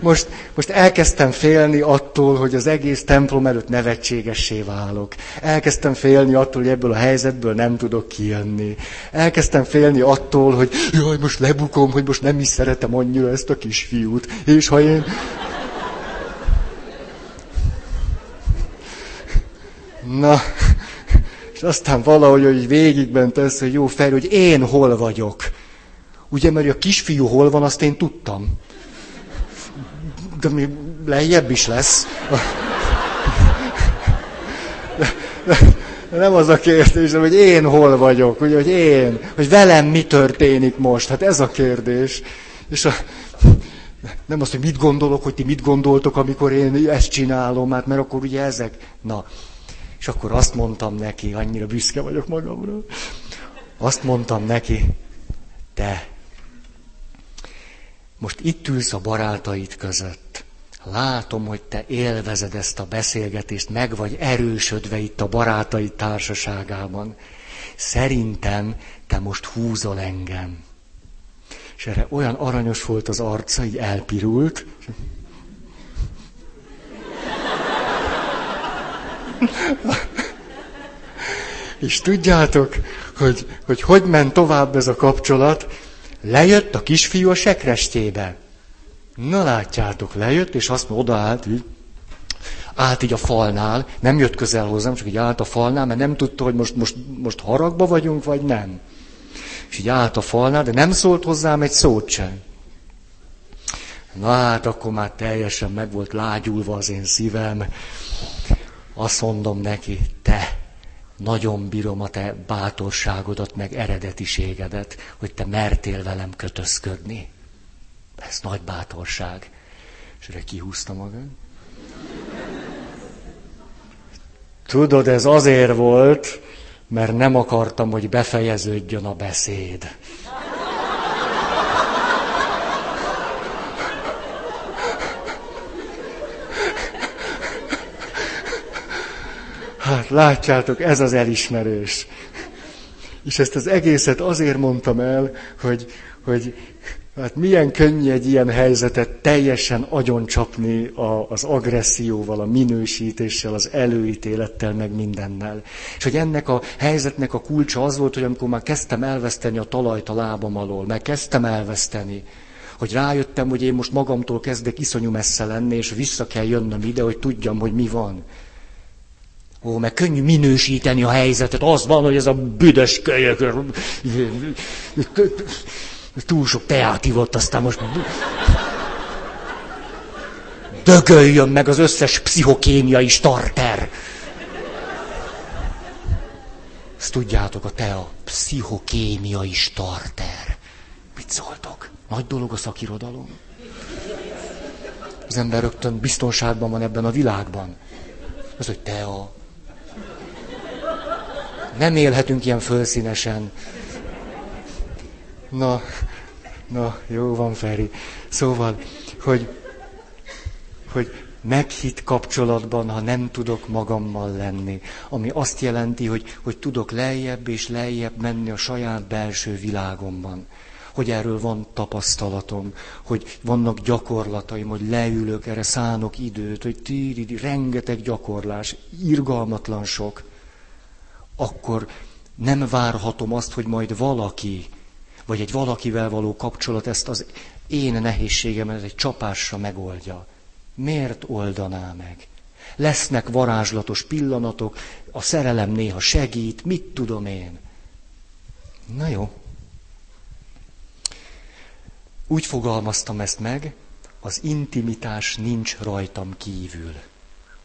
Most, most elkezdtem félni attól, hogy az egész templom előtt nevetségessé válok. Elkezdtem félni attól, hogy ebből a helyzetből nem tudok kijönni. Elkezdtem félni attól, hogy jaj, most lebukom, hogy most nem is szeretem annyira ezt a kisfiút. És ha én... Na, aztán valahogy hogy végigment ez, hogy jó fel, hogy én hol vagyok. Ugye, mert a kisfiú hol van, azt én tudtam. De mi lejjebb is lesz. Nem az a kérdés, hogy én hol vagyok, ugye, hogy én, hogy velem mi történik most. Hát ez a kérdés. És a, nem azt, hogy mit gondolok, hogy ti mit gondoltok, amikor én ezt csinálom, hát mert akkor ugye ezek. Na, és akkor azt mondtam neki, annyira büszke vagyok magamra, azt mondtam neki, te most itt ülsz a barátaid között. Látom, hogy te élvezed ezt a beszélgetést, meg vagy erősödve itt a barátaid társaságában. Szerintem te most húzol engem. És erre olyan aranyos volt az arca, így elpirult. És tudjátok, hogy, hogy hogy ment tovább ez a kapcsolat? Lejött a kisfiú a sekrestjébe. Na látjátok, lejött, és azt mondja, odaállt, így, állt így a falnál, nem jött közel hozzám, csak így állt a falnál, mert nem tudta, hogy most, most, most haragba vagyunk, vagy nem. És így állt a falnál, de nem szólt hozzám egy szót sem. Na hát, akkor már teljesen meg volt lágyulva az én szívem. Azt mondom neki, te, nagyon bírom a te bátorságodat, meg eredetiségedet, hogy te mertél velem kötözködni. Ez nagy bátorság. És erre kihúzta magát. Tudod, ez azért volt, mert nem akartam, hogy befejeződjön a beszéd. Hát látjátok, ez az elismerés. És ezt az egészet azért mondtam el, hogy, hogy hát milyen könnyű egy ilyen helyzetet teljesen agyoncsapni a, az agresszióval, a minősítéssel, az előítélettel, meg mindennel. És hogy ennek a helyzetnek a kulcsa az volt, hogy amikor már kezdtem elveszteni a talajt a lábam alól, meg kezdtem elveszteni, hogy rájöttem, hogy én most magamtól kezdek iszonyú messze lenni, és vissza kell jönnöm ide, hogy tudjam, hogy mi van. Ó, meg könnyű minősíteni a helyzetet. Az van, hogy ez a büdös kölyök túl sok teát ivott, aztán most dögöljön meg az összes pszichokémiai starter. Ezt tudjátok, a tea, pszichokémiai starter. Mit szóltok? Nagy dolog a szakirodalom. Az ember rögtön biztonságban van ebben a világban. Az, hogy tea, nem élhetünk ilyen fölszínesen. Na, na, jó van, Feri. Szóval, hogy, hogy meghitt kapcsolatban, ha nem tudok magammal lenni. Ami azt jelenti, hogy, hogy tudok lejjebb és lejjebb menni a saját belső világomban. Hogy erről van tapasztalatom, hogy vannak gyakorlataim, hogy leülök, erre szánok időt, hogy tíri, rengeteg gyakorlás, irgalmatlan sok akkor nem várhatom azt, hogy majd valaki, vagy egy valakivel való kapcsolat ezt az én nehézségemet egy csapásra megoldja. Miért oldaná meg? Lesznek varázslatos pillanatok, a szerelem néha segít, mit tudom én. Na jó. Úgy fogalmaztam ezt meg, az intimitás nincs rajtam kívül.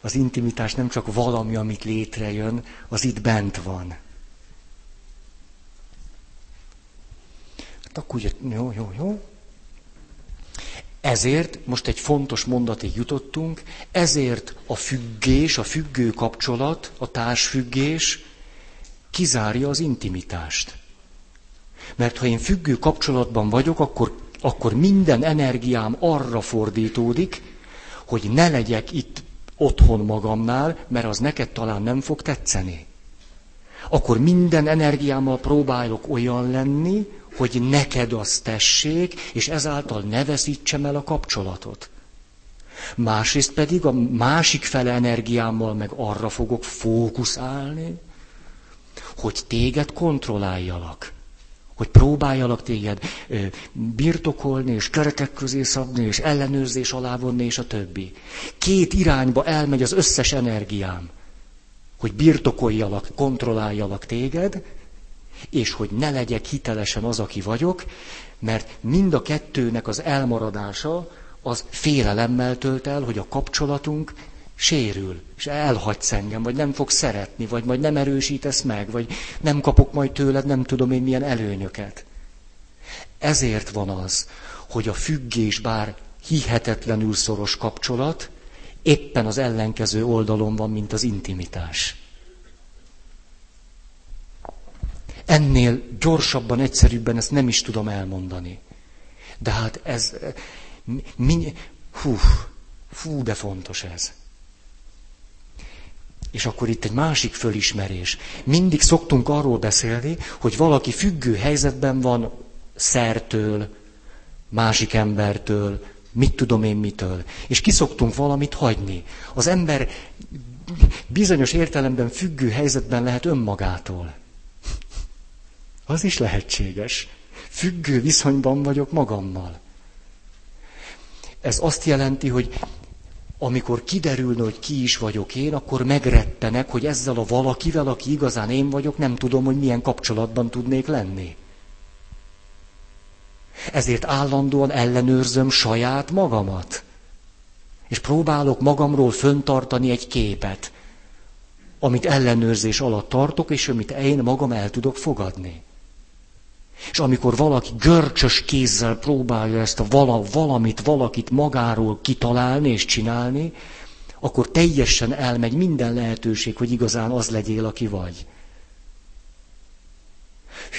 Az intimitás nem csak valami, amit létrejön, az itt bent van. Hát akkor ugye, jó, jó, jó. Ezért, most egy fontos mondatig jutottunk, ezért a függés, a függő kapcsolat, a társfüggés kizárja az intimitást. Mert ha én függő kapcsolatban vagyok, akkor, akkor minden energiám arra fordítódik, hogy ne legyek itt otthon magamnál, mert az neked talán nem fog tetszeni. Akkor minden energiámmal próbálok olyan lenni, hogy neked azt tessék, és ezáltal ne veszítsem el a kapcsolatot. Másrészt pedig a másik fele energiámmal meg arra fogok fókuszálni, hogy téged kontrolláljalak hogy próbáljalak téged birtokolni, és keretek közé szabni, és ellenőrzés alá vonni, és a többi. Két irányba elmegy az összes energiám, hogy birtokoljalak, kontrolláljalak téged, és hogy ne legyek hitelesen az, aki vagyok, mert mind a kettőnek az elmaradása az félelemmel tölt el, hogy a kapcsolatunk sérül, és elhagysz engem, vagy nem fogsz szeretni, vagy majd nem erősítesz meg, vagy nem kapok majd tőled nem tudom én milyen előnyöket. Ezért van az, hogy a függés bár hihetetlenül szoros kapcsolat, éppen az ellenkező oldalon van, mint az intimitás. Ennél gyorsabban, egyszerűbben ezt nem is tudom elmondani. De hát ez, mi, hú, fú, de fontos ez. És akkor itt egy másik fölismerés. Mindig szoktunk arról beszélni, hogy valaki függő helyzetben van szertől, másik embertől, mit tudom én mitől. És kiszoktunk valamit hagyni. Az ember bizonyos értelemben függő helyzetben lehet önmagától. Az is lehetséges. Függő viszonyban vagyok magammal. Ez azt jelenti, hogy amikor kiderülne, hogy ki is vagyok én, akkor megrettenek, hogy ezzel a valakivel, aki igazán én vagyok, nem tudom, hogy milyen kapcsolatban tudnék lenni. Ezért állandóan ellenőrzöm saját magamat. És próbálok magamról föntartani egy képet, amit ellenőrzés alatt tartok, és amit én magam el tudok fogadni. És amikor valaki görcsös kézzel próbálja ezt a vala, valamit, valakit magáról kitalálni és csinálni, akkor teljesen elmegy minden lehetőség, hogy igazán az legyél, aki vagy.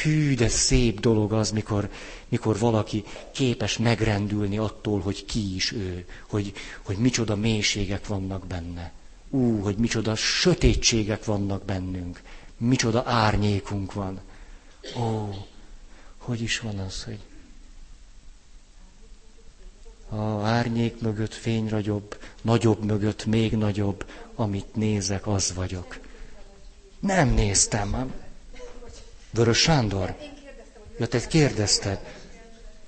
Hű, de szép dolog az, mikor, mikor valaki képes megrendülni attól, hogy ki is ő, hogy, hogy micsoda mélységek vannak benne. Ú, hogy micsoda sötétségek vannak bennünk, micsoda árnyékunk van. Ó, hogy is van az, hogy a árnyék mögött fényragyobb, nagyobb mögött még nagyobb, amit nézek, az vagyok. Nem néztem. Vörös Sándor? Ja, te kérdezted.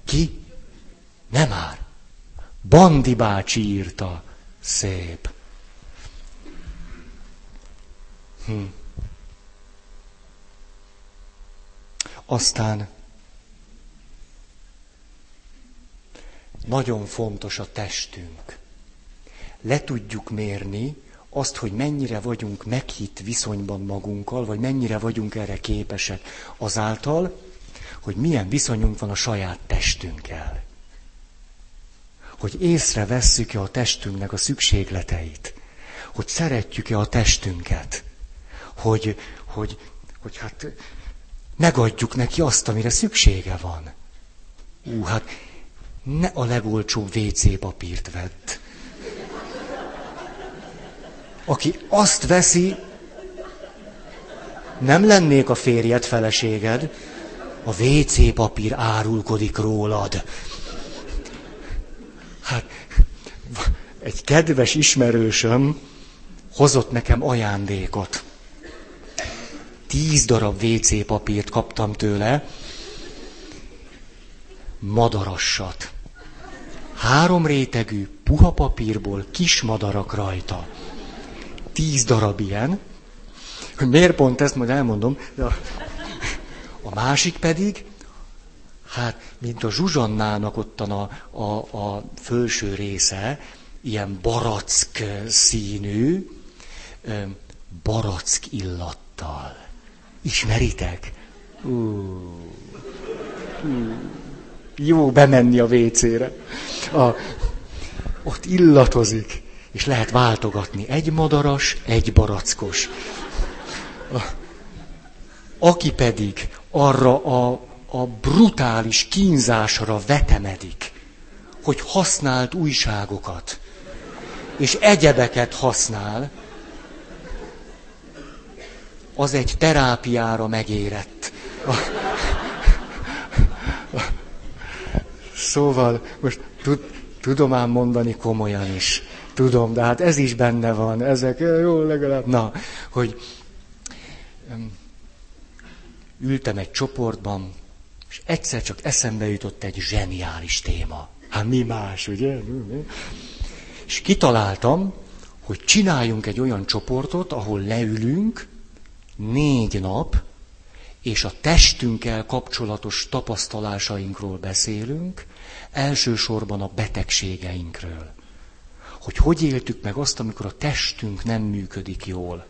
Ki? Nem már. Bandi bácsi írta. Szép. Hm. Aztán nagyon fontos a testünk. Le tudjuk mérni azt, hogy mennyire vagyunk meghitt viszonyban magunkkal, vagy mennyire vagyunk erre képesek azáltal, hogy milyen viszonyunk van a saját testünkkel. Hogy észrevesszük-e a testünknek a szükségleteit. Hogy szeretjük-e a testünket. Hogy, hogy, hogy hát megadjuk neki azt, amire szüksége van. Ú, hát ne a legolcsóbb WC papírt vett. Aki azt veszi, nem lennék a férjed, feleséged, a WC papír árulkodik rólad. Hát, egy kedves ismerősöm hozott nekem ajándékot. Tíz darab WC papírt kaptam tőle, madarassat. Három rétegű, puha papírból kis madarak rajta. Tíz darab ilyen. Hogy miért pont ezt, majd elmondom. De a, a másik pedig, hát, mint a zsuzsannának ottan a, a, a felső része, ilyen barack színű, barack illattal. Ismeritek? Uh, uh jó bemenni a WC-re. A, ott illatozik, és lehet váltogatni. Egy madaras, egy barackos. A, aki pedig arra a, a brutális kínzásra vetemedik, hogy használt újságokat, és egyebeket használ, az egy terápiára megérett. A, Szóval most tud, tudom ám mondani komolyan is. Tudom, de hát ez is benne van. Ezek jó legalább. Na, hogy ültem egy csoportban, és egyszer csak eszembe jutott egy zseniális téma. Hát mi más, ugye? És kitaláltam, hogy csináljunk egy olyan csoportot, ahol leülünk négy nap, és a testünkkel kapcsolatos tapasztalásainkról beszélünk, elsősorban a betegségeinkről. Hogy hogy éltük meg azt, amikor a testünk nem működik jól.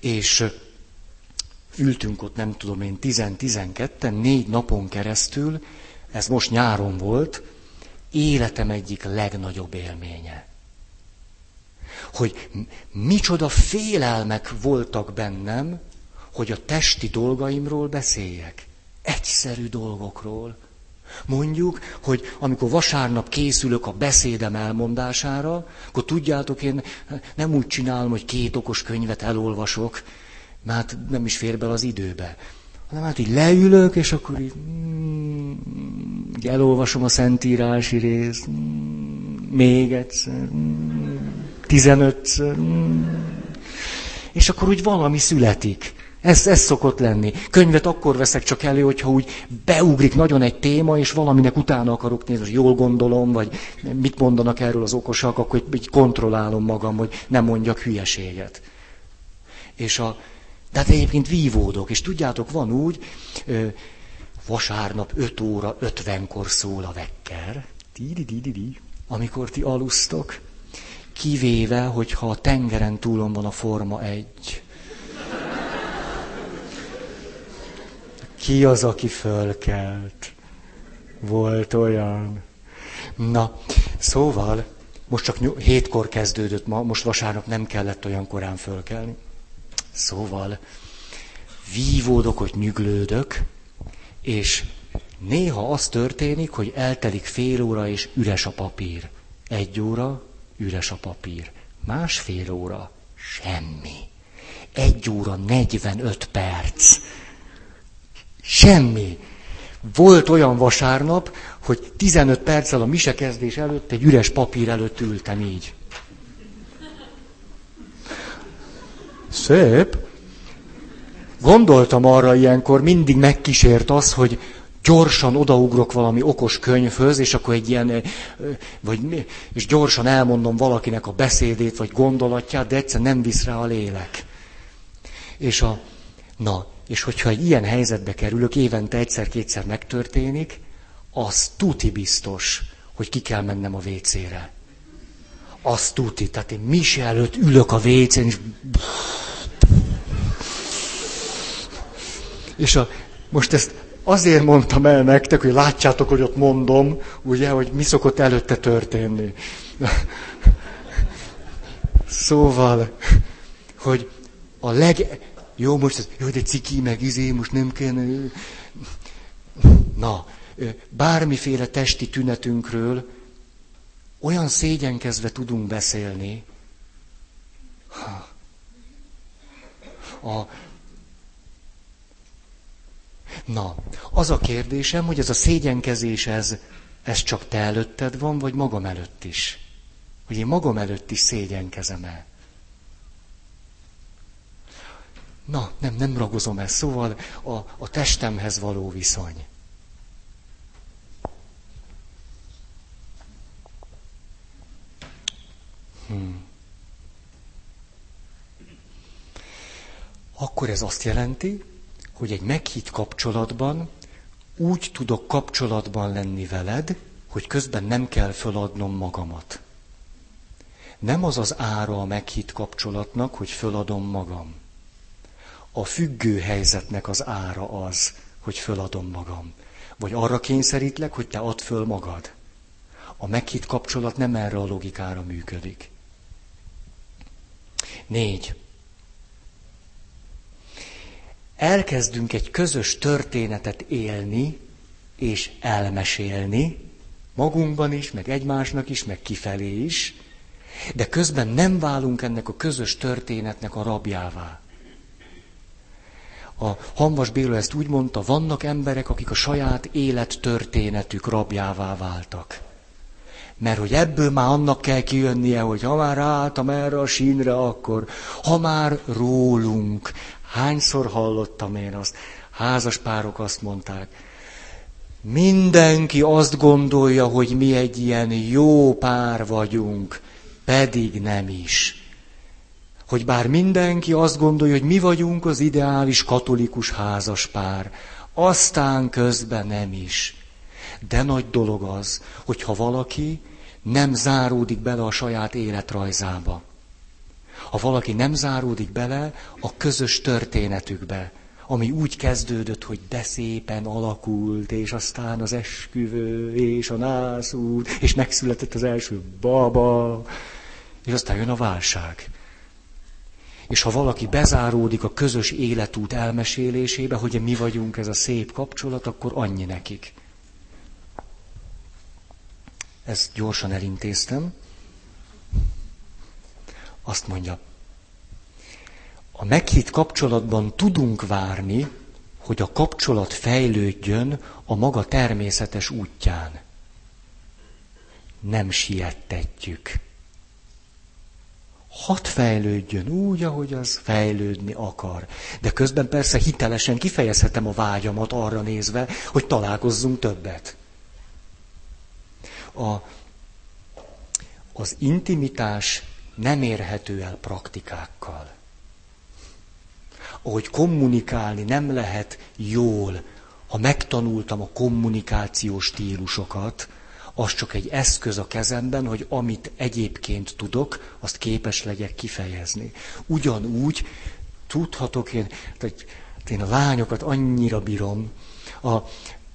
És ültünk ott, nem tudom én, 10-12-en, négy napon keresztül, ez most nyáron volt, életem egyik legnagyobb élménye. Hogy micsoda félelmek voltak bennem, hogy a testi dolgaimról beszéljek. Egyszerű dolgokról. Mondjuk, hogy amikor vasárnap készülök a beszédem elmondására, akkor tudjátok, én nem úgy csinálom, hogy két okos könyvet elolvasok, mert nem is fér bele az időbe. Hanem hát így leülök, és akkor így, mm, így elolvasom a szentírási részt, mm, még egyszer, mm, tizenötször, mm, és akkor úgy valami születik. Ez, ez szokott lenni. Könyvet akkor veszek csak elő, hogyha úgy beugrik nagyon egy téma, és valaminek utána akarok nézni, hogy jól gondolom, vagy mit mondanak erről az okosak, akkor így kontrollálom magam, hogy nem mondjak hülyeséget. És a, de hát egyébként vívódok, és tudjátok, van úgy, vasárnap 5 óra 50-kor szól a vekker, amikor ti alusztok, kivéve, hogyha a tengeren túlon van a forma egy. Ki az, aki fölkelt? Volt olyan. Na, szóval, most csak hétkor kezdődött ma, most vasárnap nem kellett olyan korán fölkelni. Szóval, vívódok, hogy nyüglődök, és néha az történik, hogy eltelik fél óra, és üres a papír. Egy óra, üres a papír. Másfél óra, semmi. Egy óra, 45 perc. Semmi. Volt olyan vasárnap, hogy 15 perccel a mise kezdés előtt egy üres papír előtt ültem így. Szép. Gondoltam arra ilyenkor, mindig megkísért az, hogy gyorsan odaugrok valami okos könyvhöz, és akkor egy ilyen, vagy, és gyorsan elmondom valakinek a beszédét, vagy gondolatját, de egyszer nem visz rá a lélek. És a, na, és hogyha egy ilyen helyzetbe kerülök, évente egyszer-kétszer megtörténik, az tuti biztos, hogy ki kell mennem a vécére. Az tuti. Tehát én mise előtt ülök a vécén, és... És a, most ezt azért mondtam el nektek, hogy látjátok, hogy ott mondom, ugye, hogy mi szokott előtte történni. Szóval, hogy a leg... Jó, most ez, jó, de ciki, meg izé, most nem kell... Na, bármiféle testi tünetünkről olyan szégyenkezve tudunk beszélni. A, Na, az a kérdésem, hogy ez a szégyenkezés, ez, ez csak te előtted van, vagy magam előtt is? Hogy én magam előtt is szégyenkezem el. Na, nem, nem ragozom ezt. Szóval a, a testemhez való viszony. Hmm. Akkor ez azt jelenti, hogy egy meghitt kapcsolatban úgy tudok kapcsolatban lenni veled, hogy közben nem kell föladnom magamat. Nem az az ára a meghitt kapcsolatnak, hogy föladom magam. A függő helyzetnek az ára az, hogy föladom magam. Vagy arra kényszerítlek, hogy te add föl magad. A meghitt kapcsolat nem erre a logikára működik. Négy elkezdünk egy közös történetet élni és elmesélni, magunkban is, meg egymásnak is, meg kifelé is, de közben nem válunk ennek a közös történetnek a rabjává. A Hanvas Béla ezt úgy mondta, vannak emberek, akik a saját élettörténetük rabjává váltak. Mert hogy ebből már annak kell kijönnie, hogy ha már ráálltam erre a sínre, akkor ha már rólunk, Hányszor hallottam én azt? Házaspárok azt mondták, mindenki azt gondolja, hogy mi egy ilyen jó pár vagyunk, pedig nem is. Hogy bár mindenki azt gondolja, hogy mi vagyunk az ideális katolikus házaspár, aztán közben nem is. De nagy dolog az, hogyha valaki nem záródik bele a saját életrajzába ha valaki nem záródik bele a közös történetükbe, ami úgy kezdődött, hogy de szépen alakult, és aztán az esküvő, és a nászút, és megszületett az első baba, és aztán jön a válság. És ha valaki bezáródik a közös életút elmesélésébe, hogy mi vagyunk ez a szép kapcsolat, akkor annyi nekik. Ezt gyorsan elintéztem azt mondja, a meghitt kapcsolatban tudunk várni, hogy a kapcsolat fejlődjön a maga természetes útján. Nem siettetjük. Hadd fejlődjön úgy, ahogy az fejlődni akar. De közben persze hitelesen kifejezhetem a vágyamat arra nézve, hogy találkozzunk többet. A, az intimitás nem érhető el praktikákkal. Ahogy kommunikálni nem lehet jól ha megtanultam a kommunikációs stílusokat, az csak egy eszköz a kezemben, hogy amit egyébként tudok, azt képes legyek kifejezni. Ugyanúgy tudhatok én, tehát én a lányokat annyira bírom. A,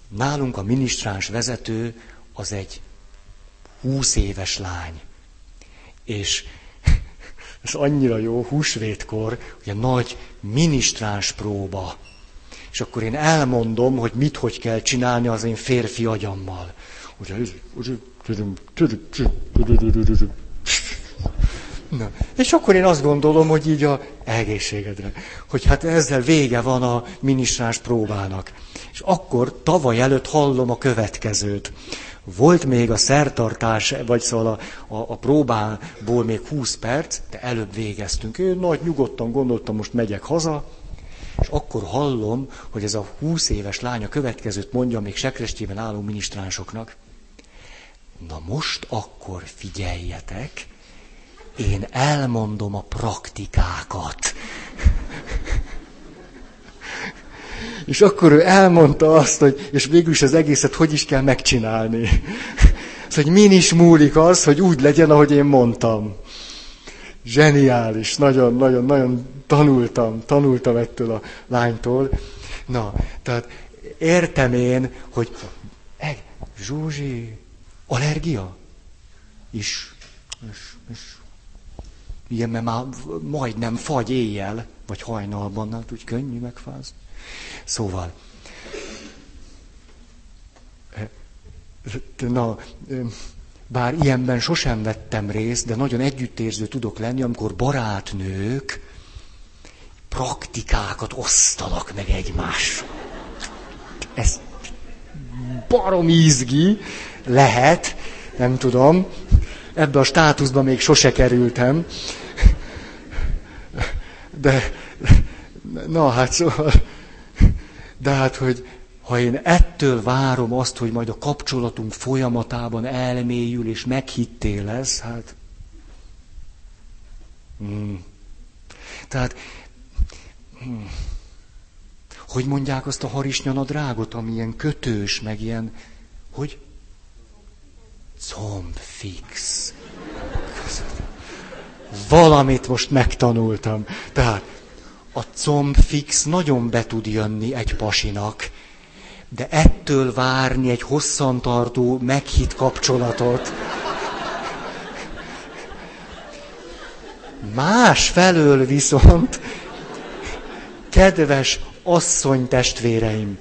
nálunk a minisztráns vezető az egy húsz éves lány. És *laughs* ez annyira jó, húsvétkor, ugye nagy minisztráns próba. És akkor én elmondom, hogy mit, hogy kell csinálni az én férfi agyammal. Na, és akkor én azt gondolom, hogy így a egészségedre, hogy hát ezzel vége van a minisztráns próbának. És akkor tavaly előtt hallom a következőt. Volt még a szertartás, vagy szóval a, a, a próbából még 20 perc, de előbb végeztünk. Én nagy nyugodtan gondoltam, most megyek haza, és akkor hallom, hogy ez a 20 éves lánya következőt mondja még sekrestjében álló minisztránsoknak. Na most akkor figyeljetek, én elmondom a praktikákat. *laughs* És akkor ő elmondta azt, hogy, és végül is az egészet hogy is kell megcsinálni. *laughs* Szóval, hogy min is múlik az, hogy úgy legyen, ahogy én mondtam. Zseniális, nagyon, nagyon, nagyon tanultam, tanultam ettől a lánytól. Na, tehát értem én, hogy Zsuzsi, allergia? Is. is, is. Igen, mert már majdnem fagy éjjel, vagy hajnalban, hát úgy könnyű megfázni. Szóval, na, bár ilyenben sosem vettem részt, de nagyon együttérző tudok lenni, amikor barátnők praktikákat osztanak meg egymás. Ez barom izgi lehet, nem tudom, ebbe a státuszba még sose kerültem. De, na hát szóval, de hát, hogy ha én ettől várom azt, hogy majd a kapcsolatunk folyamatában elmélyül és meghitté lesz, hát... Hmm. Tehát, hogy mondják azt a harisnyanadrágot, ami ilyen kötős, meg ilyen, hogy? Combfix. Valamit most megtanultam. Tehát a combfix nagyon be tud jönni egy pasinak, de ettől várni egy hosszantartó, meghitt kapcsolatot. Más felől viszont, kedves asszony testvéreim,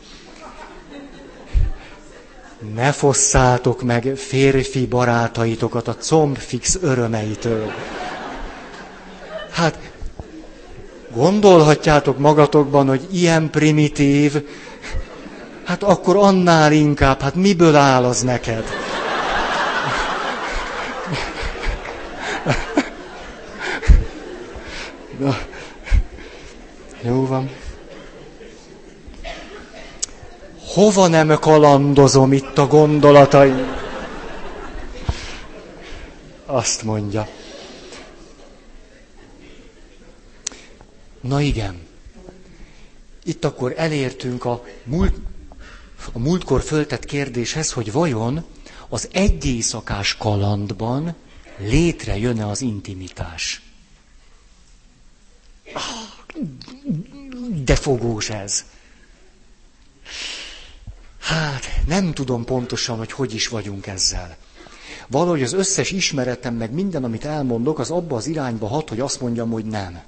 ne fosszátok meg férfi barátaitokat a combfix örömeitől. Hát, gondolhatjátok magatokban, hogy ilyen primitív, hát akkor annál inkább, hát miből áll az neked? Na, jó van. Hova nem kalandozom itt a gondolatai? Azt mondja. Na igen. Itt akkor elértünk a, múlt, a múltkor föltett kérdéshez, hogy vajon az egyészakás kalandban létrejön-e az intimitás. De fogós ez. Hát, nem tudom pontosan, hogy hogy is vagyunk ezzel. Valahogy az összes ismeretem, meg minden, amit elmondok, az abba az irányba hat, hogy azt mondjam, hogy nem.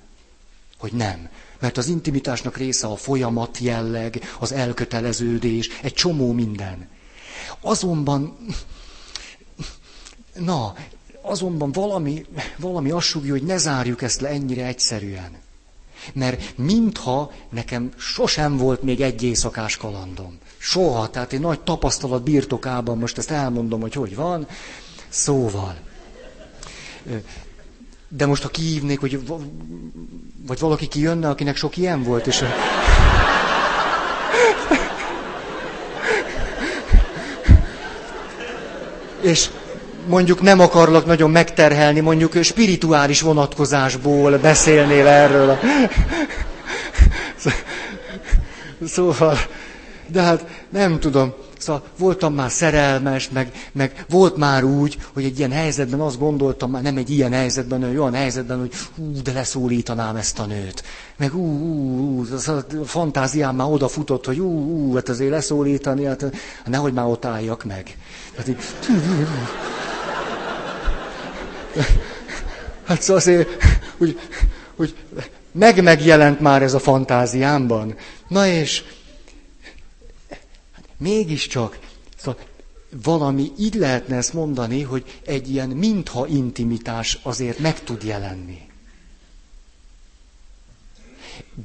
Hogy nem. Mert az intimitásnak része a folyamat jelleg, az elköteleződés, egy csomó minden. Azonban, na, azonban valami, valami azt hogy ne zárjuk ezt le ennyire egyszerűen. Mert mintha nekem sosem volt még egy éjszakás kalandom. Soha, tehát egy nagy tapasztalat birtokában, most ezt elmondom, hogy hogy van. Szóval. De most ha kihívnék, hogy vagy valaki kijönne, akinek sok ilyen volt, és... *laughs* és mondjuk nem akarlak nagyon megterhelni, mondjuk spirituális vonatkozásból beszélnél erről. Szóval, De hát nem tudom, szóval voltam már szerelmes, meg, meg volt már úgy, hogy egy ilyen helyzetben azt gondoltam, már nem egy ilyen helyzetben, hanem olyan helyzetben, hogy hú, de leszólítanám ezt a nőt. Meg ú, ú, ú a fantáziám már odafutott, hogy ú, ú, hát azért leszólítani, hát nehogy már ott álljak meg. Hát így, *laughs* Hát szóval azért, hogy, hogy meg megjelent már ez a fantáziámban. Na és mégiscsak, szóval valami, így lehetne ezt mondani, hogy egy ilyen mintha intimitás azért meg tud jelenni.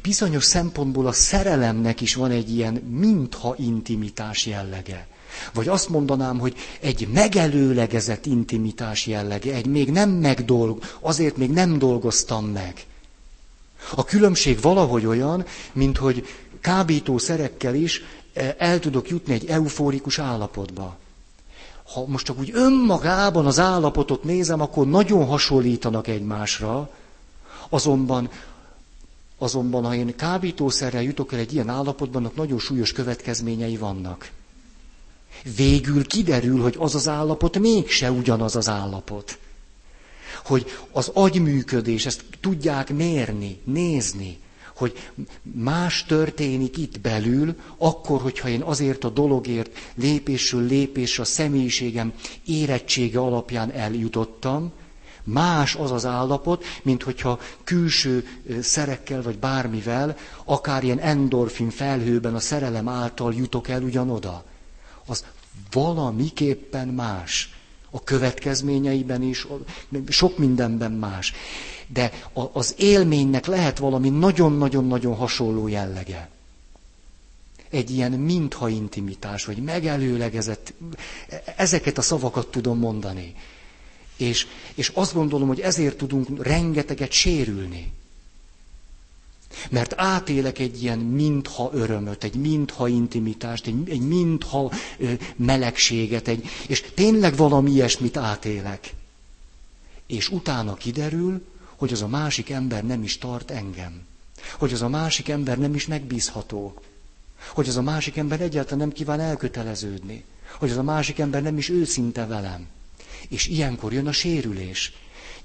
Bizonyos szempontból a szerelemnek is van egy ilyen mintha intimitás jellege. Vagy azt mondanám, hogy egy megelőlegezett intimitás jellege, egy még nem megdolg, azért még nem dolgoztam meg. A különbség valahogy olyan, mint hogy kábítószerekkel is eh, el tudok jutni egy eufórikus állapotba. Ha most csak úgy önmagában az állapotot nézem, akkor nagyon hasonlítanak egymásra, azonban, azonban ha én kábítószerrel jutok el egy ilyen állapotban, annak nagyon súlyos következményei vannak. Végül kiderül, hogy az az állapot mégse ugyanaz az állapot. Hogy az agyműködés, ezt tudják mérni, nézni, hogy más történik itt belül, akkor, hogyha én azért a dologért lépésről lépésre a személyiségem érettsége alapján eljutottam, más az az állapot, mint hogyha külső szerekkel vagy bármivel, akár ilyen endorfin felhőben a szerelem által jutok el ugyanoda az valamiképpen más. A következményeiben is, sok mindenben más. De az élménynek lehet valami nagyon-nagyon-nagyon hasonló jellege. Egy ilyen mintha intimitás, vagy megelőlegezett, ezeket a szavakat tudom mondani. És, és azt gondolom, hogy ezért tudunk rengeteget sérülni. Mert átélek egy ilyen mintha örömöt, egy mintha intimitást, egy, egy mintha ö, melegséget, egy, és tényleg valami ilyesmit átélek. És utána kiderül, hogy az a másik ember nem is tart engem. Hogy az a másik ember nem is megbízható. Hogy az a másik ember egyáltalán nem kíván elköteleződni. Hogy az a másik ember nem is őszinte velem. És ilyenkor jön a sérülés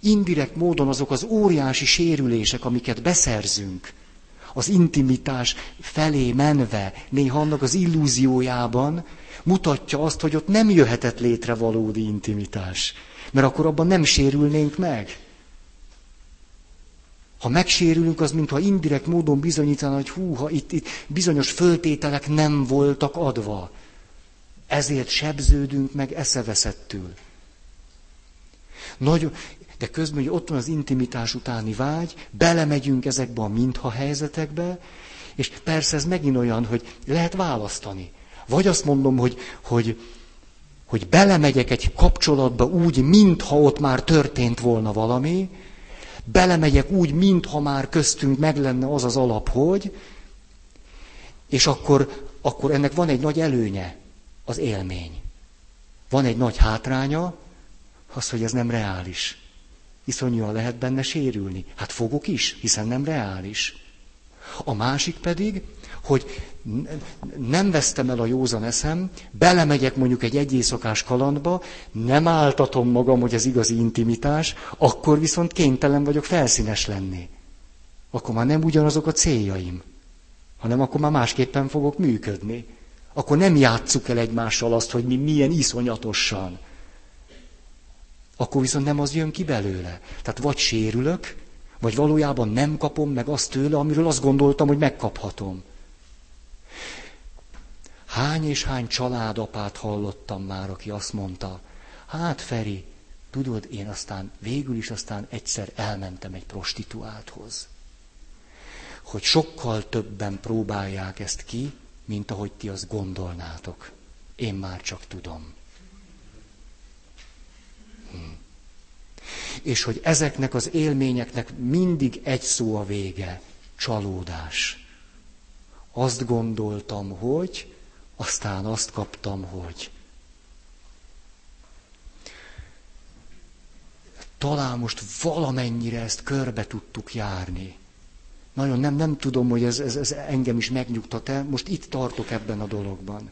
indirekt módon azok az óriási sérülések, amiket beszerzünk, az intimitás felé menve, néha annak az illúziójában, mutatja azt, hogy ott nem jöhetett létre valódi intimitás. Mert akkor abban nem sérülnénk meg. Ha megsérülünk, az mintha indirekt módon bizonyítaná, hogy hú, ha itt, itt bizonyos föltételek nem voltak adva. Ezért sebződünk meg eszeveszettül. Nagyon, de közben, hogy ott van az intimitás utáni vágy, belemegyünk ezekbe a mintha helyzetekbe, és persze ez megint olyan, hogy lehet választani. Vagy azt mondom, hogy, hogy, hogy belemegyek egy kapcsolatba úgy, mintha ott már történt volna valami, belemegyek úgy, mintha már köztünk meg lenne az az alap, hogy, és akkor, akkor ennek van egy nagy előnye, az élmény. Van egy nagy hátránya, az, hogy ez nem reális iszonyúan lehet benne sérülni. Hát fogok is, hiszen nem reális. A másik pedig, hogy nem vesztem el a józan eszem, belemegyek mondjuk egy egyészakás kalandba, nem áltatom magam, hogy ez igazi intimitás, akkor viszont kénytelen vagyok felszínes lenni. Akkor már nem ugyanazok a céljaim, hanem akkor már másképpen fogok működni. Akkor nem játsszuk el egymással azt, hogy mi milyen iszonyatosan akkor viszont nem az jön ki belőle. Tehát vagy sérülök, vagy valójában nem kapom meg azt tőle, amiről azt gondoltam, hogy megkaphatom. Hány és hány családapát hallottam már, aki azt mondta, hát Feri, tudod, én aztán végül is aztán egyszer elmentem egy prostituálthoz. Hogy sokkal többen próbálják ezt ki, mint ahogy ti azt gondolnátok. Én már csak tudom. És hogy ezeknek az élményeknek mindig egy szó a vége, csalódás. Azt gondoltam, hogy, aztán azt kaptam, hogy. Talán most valamennyire ezt körbe tudtuk járni. Nagyon nem, nem tudom, hogy ez, ez, ez engem is megnyugtat-e. Most itt tartok ebben a dologban.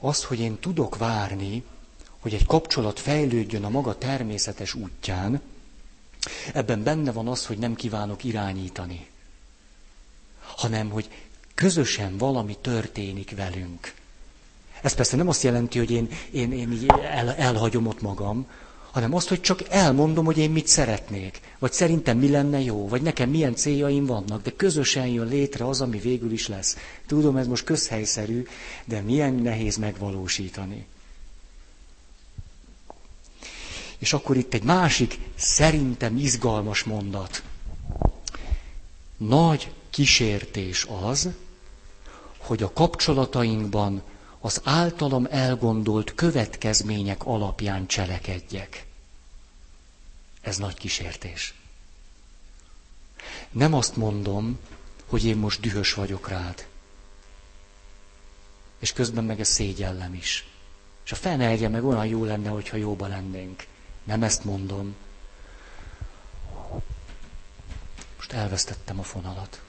Az, hogy én tudok várni, hogy egy kapcsolat fejlődjön a maga természetes útján, ebben benne van az, hogy nem kívánok irányítani, hanem hogy közösen valami történik velünk. Ez persze nem azt jelenti, hogy én, én, én el, elhagyom ott magam, hanem azt, hogy csak elmondom, hogy én mit szeretnék, vagy szerintem mi lenne jó, vagy nekem milyen céljaim vannak, de közösen jön létre az, ami végül is lesz. Tudom, ez most közhelyszerű, de milyen nehéz megvalósítani. És akkor itt egy másik, szerintem izgalmas mondat. Nagy kísértés az, hogy a kapcsolatainkban az általam elgondolt következmények alapján cselekedjek. Ez nagy kísértés. Nem azt mondom, hogy én most dühös vagyok rád. És közben meg ez szégyellem is. És a fene meg olyan jó lenne, hogyha jóba lennénk. Nem ezt mondom. Most elvesztettem a fonalat.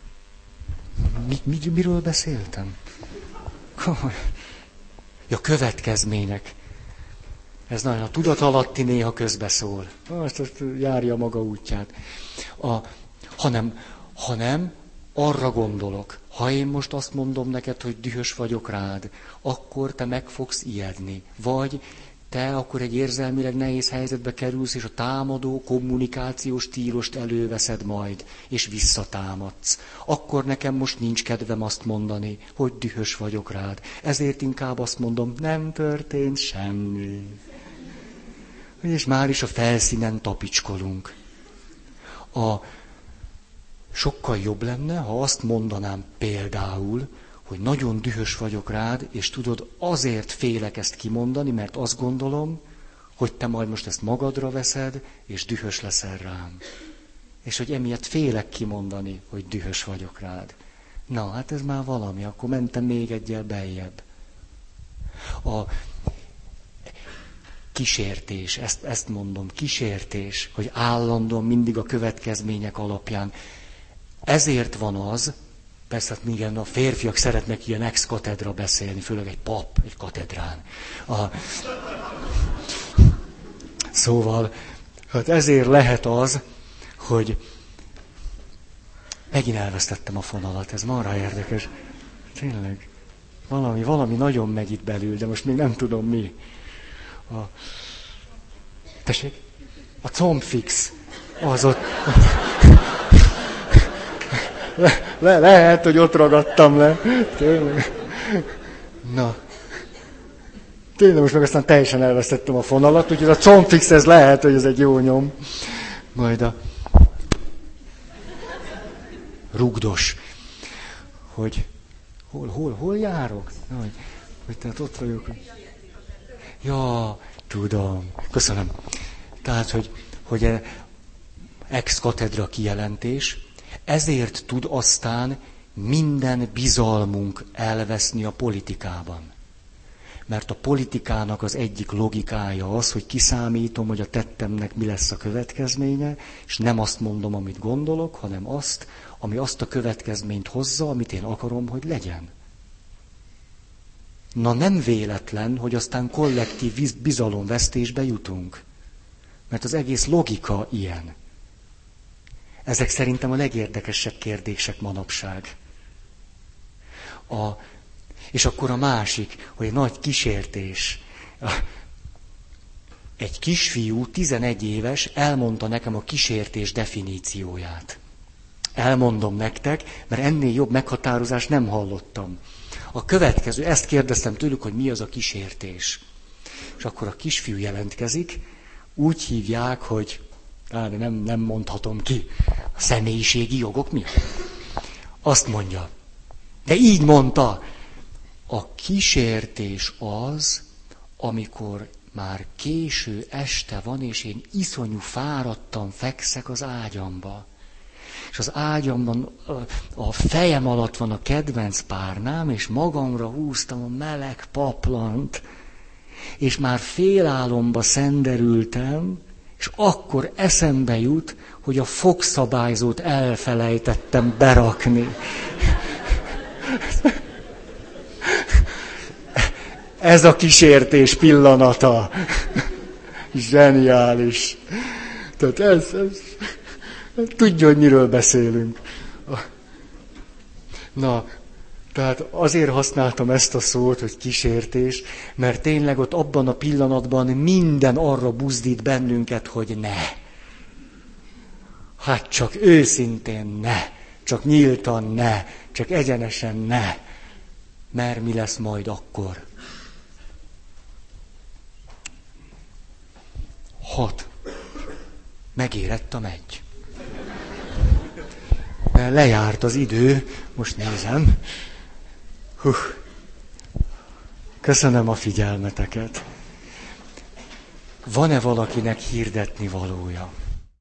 Mi, mi, miről beszéltem? Ja, következmények. Ez nagyon a tudat alatti néha közbeszól. Most azt járja maga útját. A, hanem, hanem arra gondolok, ha én most azt mondom neked, hogy dühös vagyok rád, akkor te meg fogsz ijedni. Vagy te akkor egy érzelmileg nehéz helyzetbe kerülsz, és a támadó kommunikációs stílust előveszed majd, és visszatámadsz. Akkor nekem most nincs kedvem azt mondani, hogy dühös vagyok rád. Ezért inkább azt mondom, nem történt semmi. És már is a felszínen tapicskolunk. A sokkal jobb lenne, ha azt mondanám például, hogy nagyon dühös vagyok rád, és tudod, azért félek ezt kimondani, mert azt gondolom, hogy te majd most ezt magadra veszed, és dühös leszel rám. És hogy emiatt félek kimondani, hogy dühös vagyok rád. Na, hát ez már valami, akkor mentem még egyel beljebb. A kísértés, ezt, ezt mondom, kísértés, hogy állandóan mindig a következmények alapján. Ezért van az, Persze, hát igen, a férfiak szeretnek ilyen ex-katedra beszélni, főleg egy pap, egy katedrán. A... Szóval, hát ezért lehet az, hogy megint elvesztettem a fonalat, ez marha érdekes. Tényleg, valami, valami nagyon megy itt belül, de most még nem tudom mi. A... Tessék? A combfix. Az ott le, le, lehet, hogy ott ragadtam le. Tényleg. Na. Tényleg most meg aztán teljesen elvesztettem a fonalat, úgyhogy a combfix ez lehet, hogy ez egy jó nyom. Majd a rugdos, hogy hol, hol, hol járok? Hogy, hogy tehát ott vagyok. Ja, tudom. Köszönöm. Tehát, hogy, hogy ex-katedra kijelentés, ezért tud aztán minden bizalmunk elveszni a politikában. Mert a politikának az egyik logikája az, hogy kiszámítom, hogy a tettemnek mi lesz a következménye, és nem azt mondom, amit gondolok, hanem azt, ami azt a következményt hozza, amit én akarom, hogy legyen. Na nem véletlen, hogy aztán kollektív bizalomvesztésbe jutunk. Mert az egész logika ilyen. Ezek szerintem a legérdekesebb kérdések manapság. A, és akkor a másik, hogy nagy kísértés. Egy kisfiú, 11 éves, elmondta nekem a kísértés definícióját. Elmondom nektek, mert ennél jobb meghatározást nem hallottam. A következő, ezt kérdeztem tőlük, hogy mi az a kísértés. És akkor a kisfiú jelentkezik, úgy hívják, hogy á, de nem, nem mondhatom ki, a személyiségi jogok miatt. Azt mondja, de így mondta, a kísértés az, amikor már késő este van, és én iszonyú fáradtan fekszek az ágyamba. És az ágyamban a fejem alatt van a kedvenc párnám, és magamra húztam a meleg paplant, és már félálomba szenderültem, és akkor eszembe jut, hogy a fogszabályzót elfelejtettem berakni. Ez a kísértés pillanata. Zseniális. Tehát ez, ez, tudja, hogy miről beszélünk. Na, tehát azért használtam ezt a szót, hogy kísértés, mert tényleg ott abban a pillanatban minden arra buzdít bennünket, hogy ne. Hát csak őszintén ne, csak nyíltan ne, csak egyenesen ne. Mert mi lesz majd akkor? Hat. Megérett megy. Mert lejárt az idő, most nézem. Hú. Köszönöm a figyelmeteket. Van-e valakinek hirdetni valója?